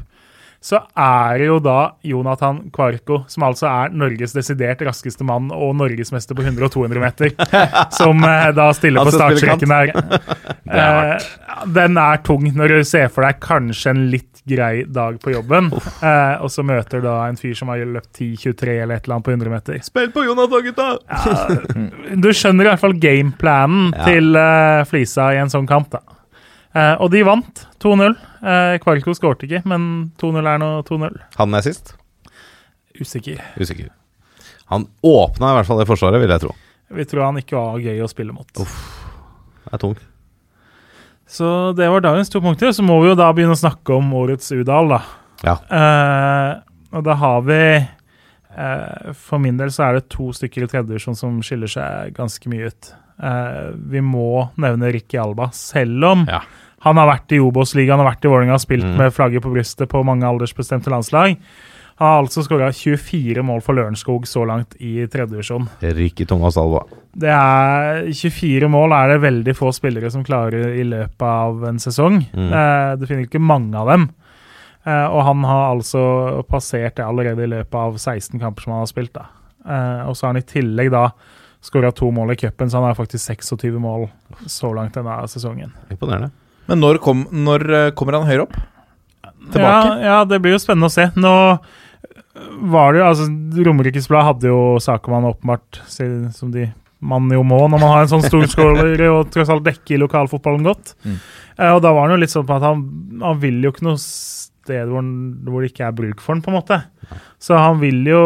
Speaker 2: Så er det jo da Jonathan Kvarko, som altså er Norges desidert raskeste mann og norgesmester på 100 og 200 meter, som eh, da stiller på
Speaker 3: som
Speaker 2: startstreken her. Eh, den er tung når du ser for deg kanskje en litt grei dag på jobben, eh, og så møter da en fyr som har løpt 10-23 eller et eller annet på 100 meter.
Speaker 3: Spill på Jonathan, gutta!
Speaker 2: Du skjønner i hvert fall gameplanen til Flisa i en sånn kamp, da. Og de vant 2-0. Uh, Kvarko skårte ikke, men 2-0 er nå 2-0.
Speaker 3: Han er sist.
Speaker 2: Usikker.
Speaker 3: Usikker. Han åpna i hvert fall det forsvaret, vil jeg tro.
Speaker 2: Vi tror han ikke var gøy å spille mot.
Speaker 3: Det er tung.
Speaker 2: Så det var dagens to punkter. Så må vi jo da begynne å snakke om årets Udal, da.
Speaker 3: Ja.
Speaker 2: Eh, og da har vi eh, For min del så er det to stykker i tredjedivisjon som skiller seg ganske mye ut. Eh, vi må nevne Ricky Alba, selv om
Speaker 1: Ja.
Speaker 2: Han har vært i Obos-ligaen og vært i Vålerenga og spilt
Speaker 3: Mm.
Speaker 2: med flagget på brystet på mange aldersbestemte landslag. Han har altså skåra 24 mål for Lørenskog så langt i tredjevisjon.
Speaker 3: Ricky Tunga Salva.
Speaker 2: Det er 24 mål er det veldig få spillere som klarer i løpet av en sesong.
Speaker 3: Mm.
Speaker 2: Eh, du finner ikke mange av dem. Eh, og han har altså passert det allerede i løpet av 16 kamper som han har spilt. da. Eh, og så har han i tillegg da skåra to mål i cupen, så han har faktisk 26 mål så langt denne sesongen.
Speaker 3: Imponerende.
Speaker 1: Men når, kom, når eh, kommer han høyere opp? Tilbake?
Speaker 2: ja, det blir jo spennende å se. Nå var det jo altså Romerikes Blad hadde jo saker man åpenbart som de man jo må når man har en sånn storskåler og tross alt dekker lokalfotballen godt.
Speaker 1: Mm.
Speaker 2: Eh, og da var han jo litt sånn på at han, han vil jo ikke noe sted hvor, hvor det ikke er bruk for han på en måte. Så han vil jo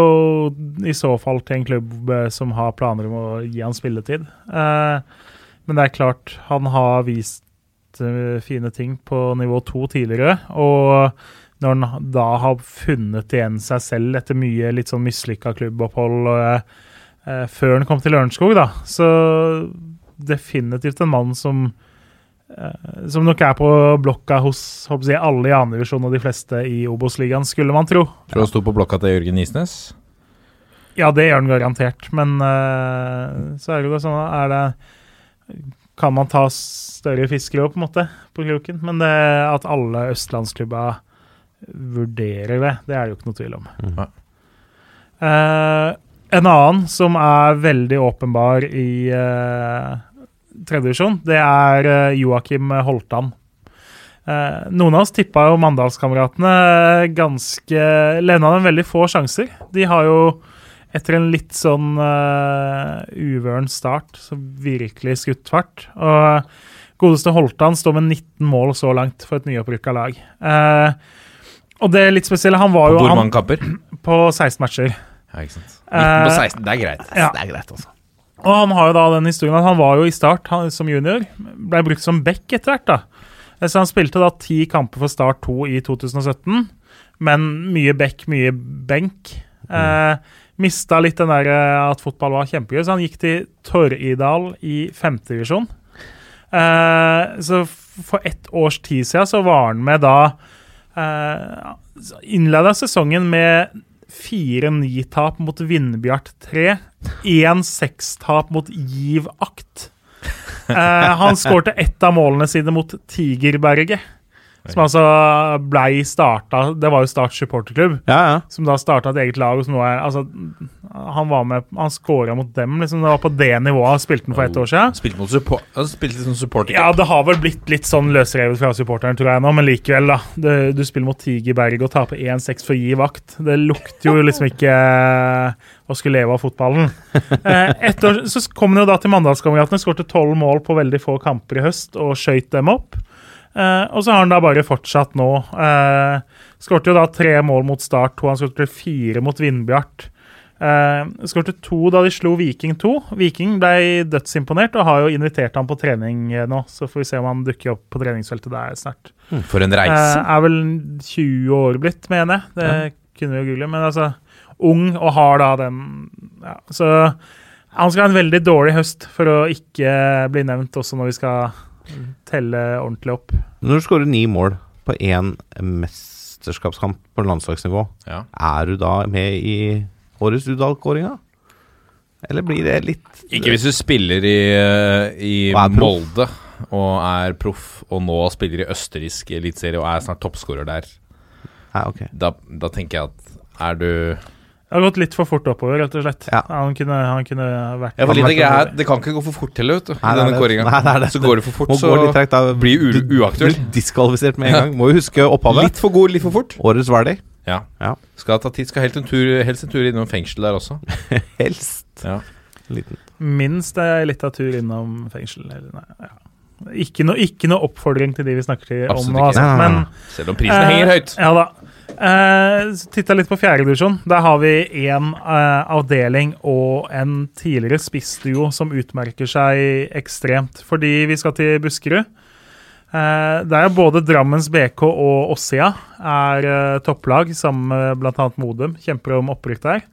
Speaker 2: i så fall til en klubb eh, som har planer om å gi han spilletid. Eh, men det er klart, han har vist fine ting på nivå to tidligere. Og når han da har funnet igjen seg selv etter mye litt sånn mislykka klubbopphold eh, før han kom til Lørenskog, da, så definitivt en mann som eh, som nok er på blokka hos jeg, alle i andredivisjon og de fleste i Obos-ligaen, skulle man tro.
Speaker 1: Tror du han sto på blokka til Jørgen Isnes?
Speaker 2: Ja, det gjør han garantert, men eh, så er det jo sånn er det Kan man ta større fiskere opp, på en måte, på kroken? Men det at alle østlandsklubba vurderer det, det er det jo ikke noe tvil om.
Speaker 1: Mm.
Speaker 2: Uh, en annen som er veldig åpenbar i uh, tredjedivisjon, det er eh, Joakim Holtan. Uh, noen av oss tippa jo Mandalskameratene ganske Levna dem veldig få sjanser. De har jo etter en litt sånn uh, uvøren start, så virkelig skutt fart. Og godeste Holtan står med 19 mål så langt for et nyopprykka lag. Eh, og det er litt spesielle, han var
Speaker 1: På
Speaker 2: jo
Speaker 1: hvor mange kamper?
Speaker 2: på 16 matcher.
Speaker 1: Ja, ikke sant. 19 på 16, det er greit.
Speaker 2: Ja.
Speaker 3: Det er greit, også.
Speaker 2: Og han har jo da den historien at han var jo i start han, som junior. Ble brukt som back etter hvert, da. Eh, Så han spilte da ti kamper for Start 2 i 2017, men mye back, mye benk. Eh, mista litt den der eh, at fotball var kjempegøy, så han gikk til Torridal i femtedivisjon. Eh, så for ett års tid siden så var han med da eh, Innleda sesongen med fire ni-tap mot Vindbjart 3. 1-6-tap mot Giv Akt. Eh, han skårte ett av målene sine mot Tigerberget. Som altså blei starta Det var jo Start supporterklubb,
Speaker 3: Ja, ja.
Speaker 2: som da starta et eget lag. Som er, altså, han var med Han scora mot dem. Liksom, det var på det nivået spilte han for ett år siden.
Speaker 1: Spilte mot support, spilte litt sånn supporter.
Speaker 2: Ja, det har vel blitt litt sånn løsrevet fra supporteren, tror jeg nå, men likevel, da. Du, du spiller mot Tigerberg og taper 1-6 for å gi vakt. Det lukter jo liksom ikke eh, å skulle leve av fotballen. Eh, etter, så kom han jo da til Mandalskameratene, skårte tolv mål på veldig få kamper i høst og skøyt dem opp. Eh, og så har han da bare fortsatt nå. Eh, skårte jo da tre mål mot Start 2, han skårte fire mot Vindbjart. Eh, Skårte to da de slo Viking 2. Viking ble dødsimponert og har jo invitert ham på trening eh, nå. Så får vi se om han dukker opp på treningsfeltet der snart.
Speaker 1: For en
Speaker 2: Eh,
Speaker 1: reise.
Speaker 2: er vel 20 år blitt, mener jeg. Det kunne vi jo google. Men altså, ung og har da den ja, Så han skal ha en veldig dårlig høst for å ikke bli nevnt også når vi skal telle ordentlig opp.
Speaker 3: Når du skårer ni mål på én mesterskapskamp på landslagsnivå,
Speaker 1: Ja.
Speaker 3: er du da med i årets Udal-kåringa? Eller blir det litt
Speaker 1: Ikke hvis du spiller i, eh, i
Speaker 3: Og.
Speaker 1: Molde og er proff, og nå spiller i østerriksk eliteserie og er snart toppskårer der.
Speaker 3: Ja, okay.
Speaker 1: Da, da tenker jeg at er du
Speaker 2: Det har gått litt for fort oppover, rett og slett.
Speaker 3: Ja.
Speaker 2: Han, kunne, han kunne vært
Speaker 1: Ja, for
Speaker 2: han
Speaker 1: litt greia er, Det kan ikke gå for fort heller, vet du.
Speaker 3: Nei, er
Speaker 1: denne kåringa.
Speaker 3: Er.
Speaker 1: Så går det for fort, så
Speaker 3: litt da
Speaker 1: blir u-
Speaker 3: du-
Speaker 1: uaktuell.
Speaker 3: Diskvalifisert med en gang. Må jo huske opphavet.
Speaker 1: Litt for god, litt for fort.
Speaker 3: Årets Hvaler.
Speaker 1: Ja.
Speaker 3: Ja.
Speaker 1: Skal ta tid, skal helst en tur, helst en tur innom fengsel der også.
Speaker 3: Helst.
Speaker 1: Ja.
Speaker 3: Liten.
Speaker 2: Minst ei lita tur innom fengsel. Eller, nei, ja. ikke, noe, ikke noe oppfordring til de vi snakker til om
Speaker 1: Absolutt
Speaker 2: nå, altså. Men
Speaker 1: Selv om prisen
Speaker 2: Eh,
Speaker 1: henger høyt.
Speaker 2: Ja da. Uh, Titta litt på fjerdedivisjon. Der har vi én avdeling og en tidligere spissduo som utmerker seg ekstremt. Fordi vi skal til Buskerud. Uh, der er både Drammens BK og Åssia eh, topplag, sammen med bl.a. Modum. Kjemper om opprykk der.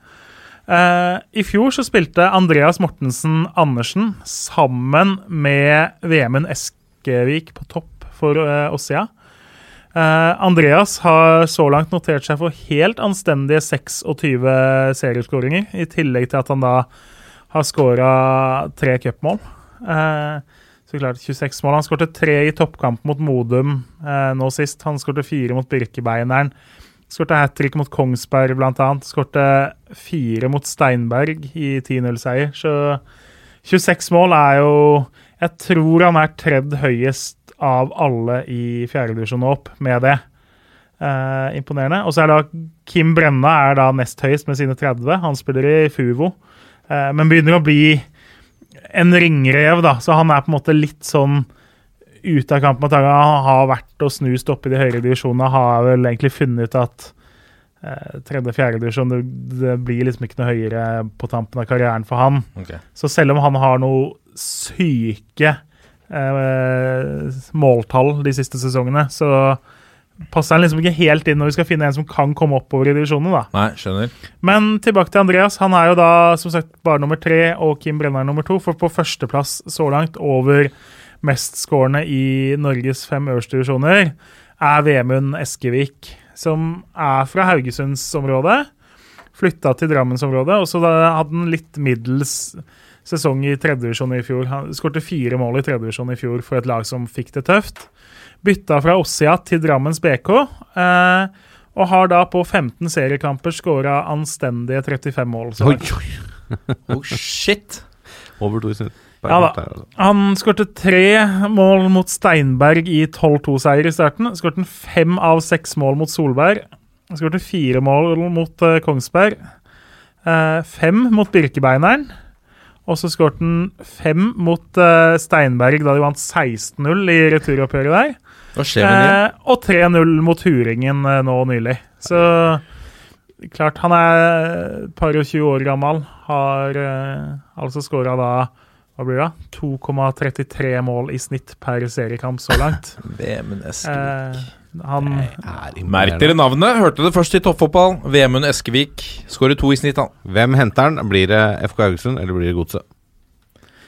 Speaker 2: Uh, I fjor så spilte Andreas Mortensen Andersen sammen med Vemund Eskevik på topp for uh. Eh, Andreas har så langt notert seg for helt anstendige 26 serieskåringer, i tillegg til at han da har skåra tre cupmål. Eh, så klart 26 mål. Han skårte tre i toppkamp mot Modum eh, nå sist. Han skårte fire mot Birkebeineren. Skårte hat trick mot Kongsberg, annet. Skårte fire mot Steinberg i 10-0-seier. Så 26 mål er jo Jeg tror han er tredd høyest av alle i fjerdedivisjon opp med det. Eh, imponerende. Og så er da Kim Brenna er da nest høyest med sine 30. Han spiller i Fuvo, eh, men begynner å bli en ringrev, da. Så han er på en måte litt sånn ute av kampen med Tanga. Han har vært og snust opp i de høyere divisjonene. Har vel egentlig funnet ut at eh, tredje-fjerde divisjon det, det blir liksom ikke noe høyere på tampen av karrieren for han.
Speaker 1: Okay.
Speaker 2: Så selv om han har noe syke måltall de siste sesongene, så passer han liksom ikke helt inn når vi skal finne en som kan komme oppover i divisjonene. da.
Speaker 1: Nei, skjønner.
Speaker 2: Men tilbake til Andreas. Han er jo da som sagt bare nummer tre, og Kim Brenner nummer to. For på førsteplass så langt over mestskårende i Norges fem øverste divisjoner er Vemund Eskevik, som er fra Haugesundsområdet. Flytta til Drammensområdet, og så hadde han litt middels sesong i tredjedivisjon i fjor. Han skårte fire mål i tredjedivisjon i fjor for et lag som fikk det tøft. Bytta fra Ossia til Drammens BK. Eh, og har da på 15 seriekamper skåra anstendige 35 mål. så
Speaker 3: Oi, oi.
Speaker 1: Oh, shit!
Speaker 3: Over to i snitt.
Speaker 2: Ja da.
Speaker 3: altså.
Speaker 2: Han skårte tre mål mot Steinberg i 12-2-seier i starten. Skårte fem av seks mål mot Solberg. Skårte fire mål mot eh, Kongsberg. Eh, fem mot Birkebeineren. Og så skårte han fem mot uh, Steinberg da de vant 16-0 i returoppgjøret der. Eh, og 3-0 mot Huringen eh, nå nylig. Så klart, han er et par og 20 år gammel. Har eh, altså skåra da hva blir det? 2,33 mål i snitt per seriekamp så langt.
Speaker 1: Vemund Eskevik.
Speaker 2: Eh, han
Speaker 3: Er
Speaker 1: Merk dere navnet. Hørte det først i toppfotball. Vemund Eskevik. Skårer to i snitt, han.
Speaker 3: Hvem henter han? Blir det FK Haugesund, eller blir det Godset?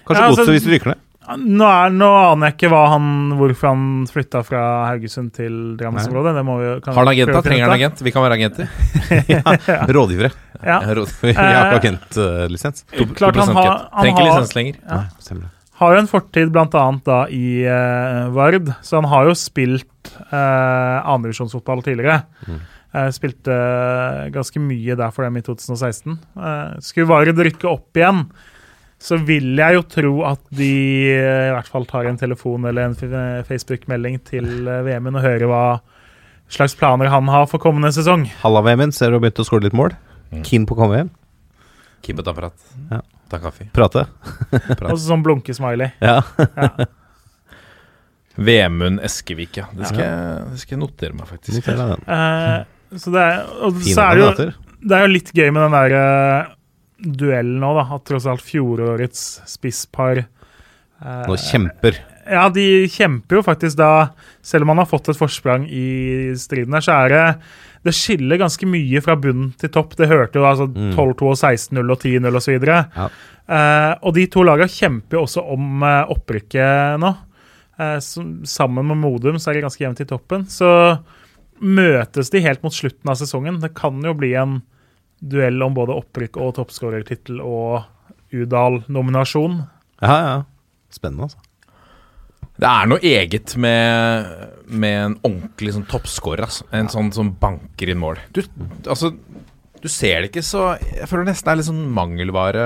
Speaker 3: Kanskje
Speaker 2: Ja, altså-
Speaker 3: Godset hvis de rykker ned?
Speaker 2: nå, er, nå aner jeg ikke hva han, hvorfor han flytta fra Haugesund til Drammensområdet. Det må vi, kan
Speaker 1: Har han
Speaker 2: agenter?
Speaker 1: Trenger han agent? Vi kan være agenter.
Speaker 3: Rådgivere.
Speaker 2: Ja.
Speaker 1: Jeg har råd.
Speaker 3: Jeg har
Speaker 2: Eh,
Speaker 3: ikke agentlisens.
Speaker 2: Klart han har, han
Speaker 1: Trenger ikke lisens lenger.
Speaker 2: Ja.
Speaker 3: Stemmer det.
Speaker 2: Har jo en fortid bl.a. da i uh, Vard, så han har jo spilt uh, andrevisjonsfotball tidligere.
Speaker 3: Mm.
Speaker 2: Uh, spilte eh, ganske mye der for dem i 2016. Uh, skulle Vard rykke opp igjen, så vil jeg jo tro at de eh, i hvert fall tar en telefon eller en Facebook-melding til uh, Vemund og hører hva slags planer han har for kommende sesong.
Speaker 3: Halla-VM-en ser du har begynt å skåre litt mål.
Speaker 1: Mm.
Speaker 3: Keen på å komme hjem.
Speaker 1: Kim på apparat.
Speaker 3: Ja.
Speaker 1: Ta kaffe.
Speaker 3: Prate.
Speaker 2: Og sånn blunke-smiley.
Speaker 3: Ja.
Speaker 1: Vemund Eskevik, ja. Det skal, jeg, det skal jeg notere meg, faktisk.
Speaker 3: Notere den.
Speaker 2: Eh, så det er, og så er det jo. Det er jo litt gøy med den der uh, duellen nå, da. At tross alt fjorårets spisspar uh,
Speaker 3: Nå kjemper.
Speaker 2: Ja, de kjemper jo faktisk da Selv om man har fått et forsprang i striden her, så er det Det skiller ganske mye fra bunn til topp. Det hørte jo altså
Speaker 3: Mm.
Speaker 2: 12-2 og 16-0 og 10-0 osv.
Speaker 3: Ja.
Speaker 2: Eh, og de to lagene kjemper jo også om eh, opprykket nå. Eh, som, sammen med Modum så er det ganske jevnt i toppen. Så møtes de helt mot slutten av sesongen. Det kan jo bli en duell om både opprykk og toppskårertittel og Udal-nominasjon.
Speaker 3: Ja, ja. Spennende, altså.
Speaker 1: Det er noe eget med, med en ordentlig sånn toppscorer. Altså. En sånn som banker inn mål. Du, altså, du ser det ikke så Jeg føler det nesten er litt sånn mangelvare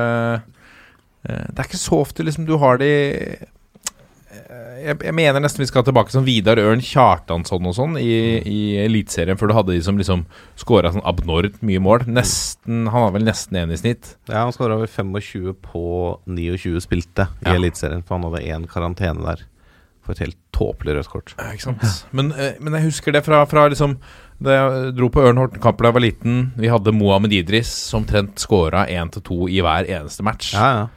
Speaker 1: Eh, Det er ikke så ofte liksom du har de eh, jeg, jeg mener nesten vi skal tilbake som Vidar Ørn Kjartansson og sånn i, i Eliteserien, før du hadde de som liksom skåra sånn abnormt mye mål. Nesten Han har vel nesten én i snitt.
Speaker 3: Ja, Han skåra over 25 på 29 spilte i
Speaker 1: Ja.
Speaker 3: Eliteserien, for han hadde én karantene der. For et helt tåpelig rødt kort.
Speaker 1: Ja, ikke sant? Men, eh, men jeg husker det fra, fra liksom Da jeg dro på Ørn Horten-kamper da jeg var liten. Vi hadde Mohammed Idris som omtrent scora én til to i hver eneste match.
Speaker 3: Ja, ja.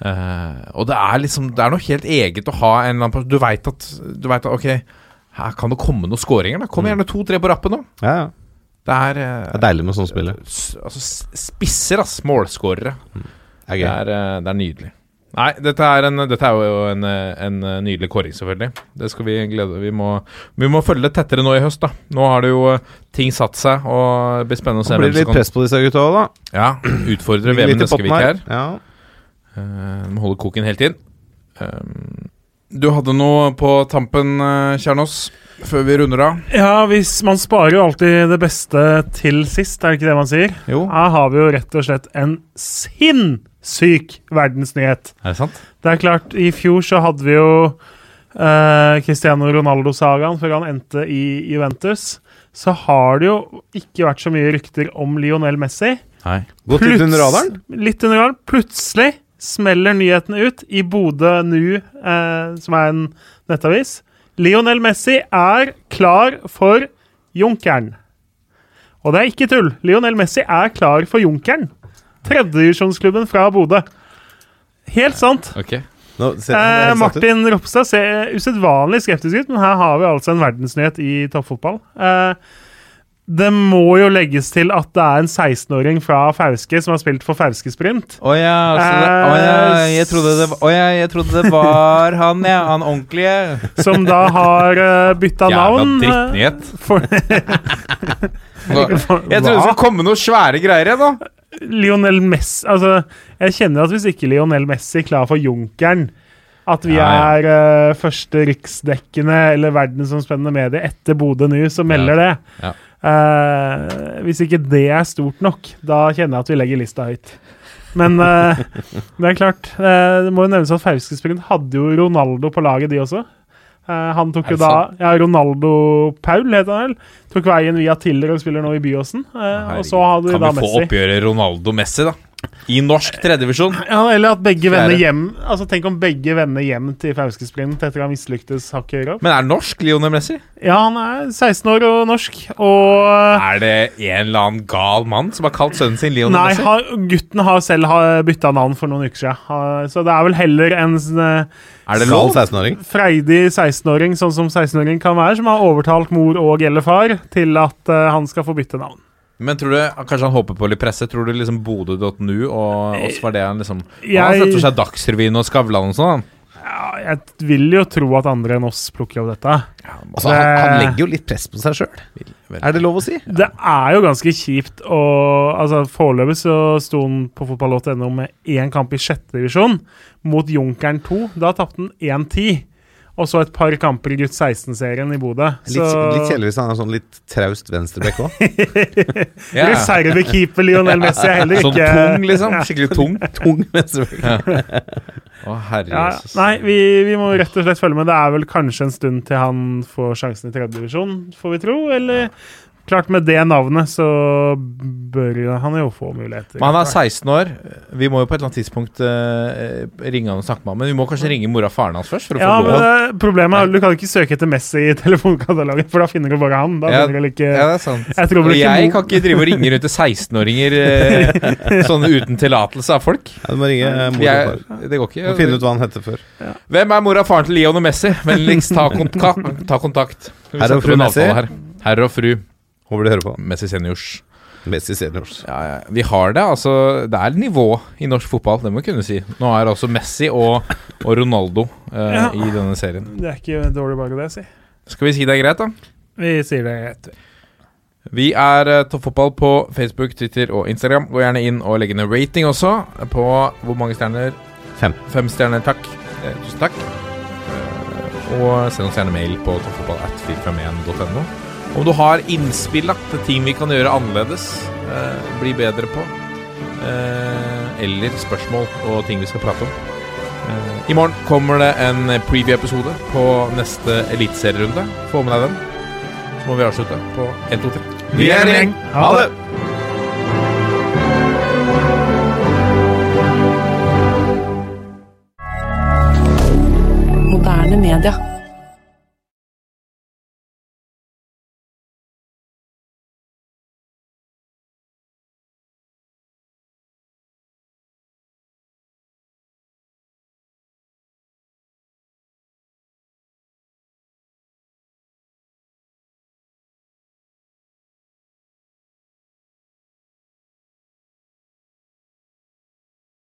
Speaker 1: Eh, og det er liksom Det er noe helt eget å ha en eller annen Du veit at, du vet at Ok, her kan det komme noen skåringer. Kom gjerne to-tre på rappen nå.
Speaker 3: ja, ja.
Speaker 1: Det er, eh,
Speaker 3: Det er deilig med sånne spillere.
Speaker 1: Altså spisser, ass. Målskårere.
Speaker 3: Det er
Speaker 1: Det er, det er nydelig. Nei, dette er, en, dette er jo en, eh, en eh, nydelig kåring, selvfølgelig. Det skal vi glede Vi må, vi må følge det tettere nå i høst, da. Nå har det jo eh, ting satt seg, og det blir spennende å se
Speaker 3: Det blir litt press på disse gutta òg, da.
Speaker 1: Ja, utfordre
Speaker 3: VM
Speaker 1: Neskevik her.
Speaker 3: Ja.
Speaker 1: Uh, må holde koken hele tiden. Uh, du hadde noe på tampen, eh, Kjernås, før vi runder av?
Speaker 2: Ja, hvis man sparer jo alltid det beste til sist, er det ikke det man sier?
Speaker 1: Jo.
Speaker 2: Her har vi jo rett og slett en sinnssyk verdensnyhet.
Speaker 1: Er det sant?
Speaker 2: Det er klart, i fjor så hadde vi jo uh, Cristiano Ronaldo-sagaen før han endte i Juventus. Så har det jo ikke vært så mye rykter om Lionel Messi.
Speaker 1: Nei.
Speaker 3: Gått litt under radaren.
Speaker 2: Litt under radaren. Plutselig smeller nyheten ut i Bodø Nu, uh, som er en nettavis. Lionel Messi er klar for Junkeren. Og det er ikke tull. Lionel Messi er klar for Junkeren. Tredjedivisjonsklubben fra Bodø. Helt sant.
Speaker 1: Okay.
Speaker 3: Nå, se,
Speaker 2: Eh. Martin Ropstad ser usedvanlig skeptisk ut, men her har vi altså en verdensnyhet i toppfotball. Eh, det må jo legges til at det er en 16-åring fra Fauske som har spilt for Fauske Sprint.
Speaker 1: Å ja, altså det, ja, jeg trodde det, var- ja, jeg trodde det var han, ja. Han ordentlige.
Speaker 2: Som da har uh, bytta
Speaker 1: Jævla
Speaker 2: navn. Jævla
Speaker 1: drittnyhet.
Speaker 2: For,
Speaker 1: Jeg trodde det skulle komme noe svære greier igjen, da.
Speaker 2: Lionel Messi Altså, jeg kjenner at hvis ikke Lionel Messi klarer klar for Junkeren At vi
Speaker 1: Ja, ja.
Speaker 2: er uh, første riksdekkende eller verdensomspennende medie etter Bodø nå, som melder det.
Speaker 1: Ja.
Speaker 2: Uh, hvis ikke det er stort nok, da kjenner jeg at vi legger lista høyt. Men uh, det er klart. det må jo nevnes at Fauske Sprint hadde jo Ronaldo på laget, de også. Eh, han tok jo da? Ja, Ronaldo Paul, heter han vel. Tok veien via Tiller og spiller nå i Byåsen. Eh, og så hadde vi
Speaker 1: Kan vi få
Speaker 2: Messi.
Speaker 1: oppgjøret Ronaldo-Messi, da? I norsk tredjedivisjon?
Speaker 2: Ja, eller at begge vender hjem Altså Tenk om begge vender hjem til Fauske Sprint etter å ha mislyktes hakket høyere opp.
Speaker 1: Men er det norsk, Lionel Messi?
Speaker 2: Ja, han er 16 år og norsk, og
Speaker 1: Er det en eller annen gal mann som har kalt sønnen sin Lionel
Speaker 2: Nei,
Speaker 1: Messi?
Speaker 2: har, gutten har selv har bytta navn for noen uker siden. Så det er vel heller en eh,
Speaker 1: Er det
Speaker 3: Gal 16-åring.
Speaker 2: freidig 16-åring, sånn som 16-åring kan være, som har overtalt mor og eller far til at eh, han skal få bytte navn.
Speaker 1: Men tror du Kanskje han håper på litt presse? Tror du liksom Bodø.nu og oss var det han liksom
Speaker 2: Jeg-
Speaker 1: Han setter seg Dagsrevyen og Skavlan og sånn.
Speaker 2: Ja, jeg vil jo tro at andre enn oss plukker opp dette.
Speaker 3: Altså, han, han legger jo litt press på seg sjøl. Er det lov å si?
Speaker 2: Det er jo ganske kjipt å altså Foreløpig så sto han på fotball.no med én kamp i sjette divisjon mot Junkeren 2. Da tapte han 1-10. Og så et par kamper i gutt 16-serien i Bodø.
Speaker 3: Litt,
Speaker 2: Så
Speaker 3: litt kjedelig hvis han er sånn litt traust venstrebekk òg.
Speaker 1: Ja.
Speaker 2: reservekeeper Lionel Messi er heller
Speaker 1: Sånn tung, liksom. Skikkelig tung.
Speaker 3: Tung venstrebekk.
Speaker 1: Å, herre
Speaker 2: ja. Nei, vi, vi må rett og slett følge med. Det er vel kanskje en stund til han får sjansen i tredje divisjon, får vi tro. Eller klart, med det navnet så bør jo han jo få muligheter.
Speaker 1: Men han er 16 år. Vi må jo på et eller annet tidspunkt uh, ringe han og snakke med ham. Men vi må kanskje ringe mora og faren hans først? For å
Speaker 2: Ja,
Speaker 1: få
Speaker 2: men det, problemet er du kan ikke søke etter Messi i telefonkatalogen, for da finner du bare han. Da
Speaker 1: Ja,
Speaker 2: finner du ikke
Speaker 1: Ja, det er sant.
Speaker 2: Jeg tror ikke
Speaker 1: jeg kan ikke drive og ringe rundt til 16-åringer uh, sånn uten tillatelse av folk.
Speaker 3: Ja, du må ringe eh, mor og far.
Speaker 1: det går ikke.
Speaker 3: Må finne ut hva han heter før.
Speaker 1: Hvem er mora og faren til Leon og Messi? Vennligst ta, kontka ta kontakt.
Speaker 3: Herre og fru Messi.
Speaker 1: Her. Herre og fru
Speaker 3: Håper du hører på.
Speaker 1: Messi seniors.
Speaker 3: Messi seniors.
Speaker 1: Ja, ja. Vi har det. altså Det er nivå i norsk fotball, det må vi kunne si. Nå er altså Messi og, og Ronaldo eh,
Speaker 2: Ja.
Speaker 1: i denne serien.
Speaker 2: Det er ikke dårlig bare det, si.
Speaker 1: Skal vi si det er greit, da?
Speaker 2: Vi sier det er greit.
Speaker 1: Vi er uh, Toppfotball på Facebook, Twitter og Instagram. Gå gjerne inn og legg ned rating også på hvor mange stjerner?
Speaker 3: Fem.
Speaker 1: Fem stjerner, takk. Eh, tusen takk. Eh, og send oss gjerne mail på toppfotball.451.no. Om du har innspill til ting vi kan gjøre annerledes, eh, bli bedre på, eh, eller spørsmål og ting vi skal prate om. Eh, I morgen kommer det en preview-episode på neste eliteserierunde. Få med deg den. Så må vi avslutte på 1, 2, 3.
Speaker 3: Vi er en gjeng. Ha det!
Speaker 5: Moderne media.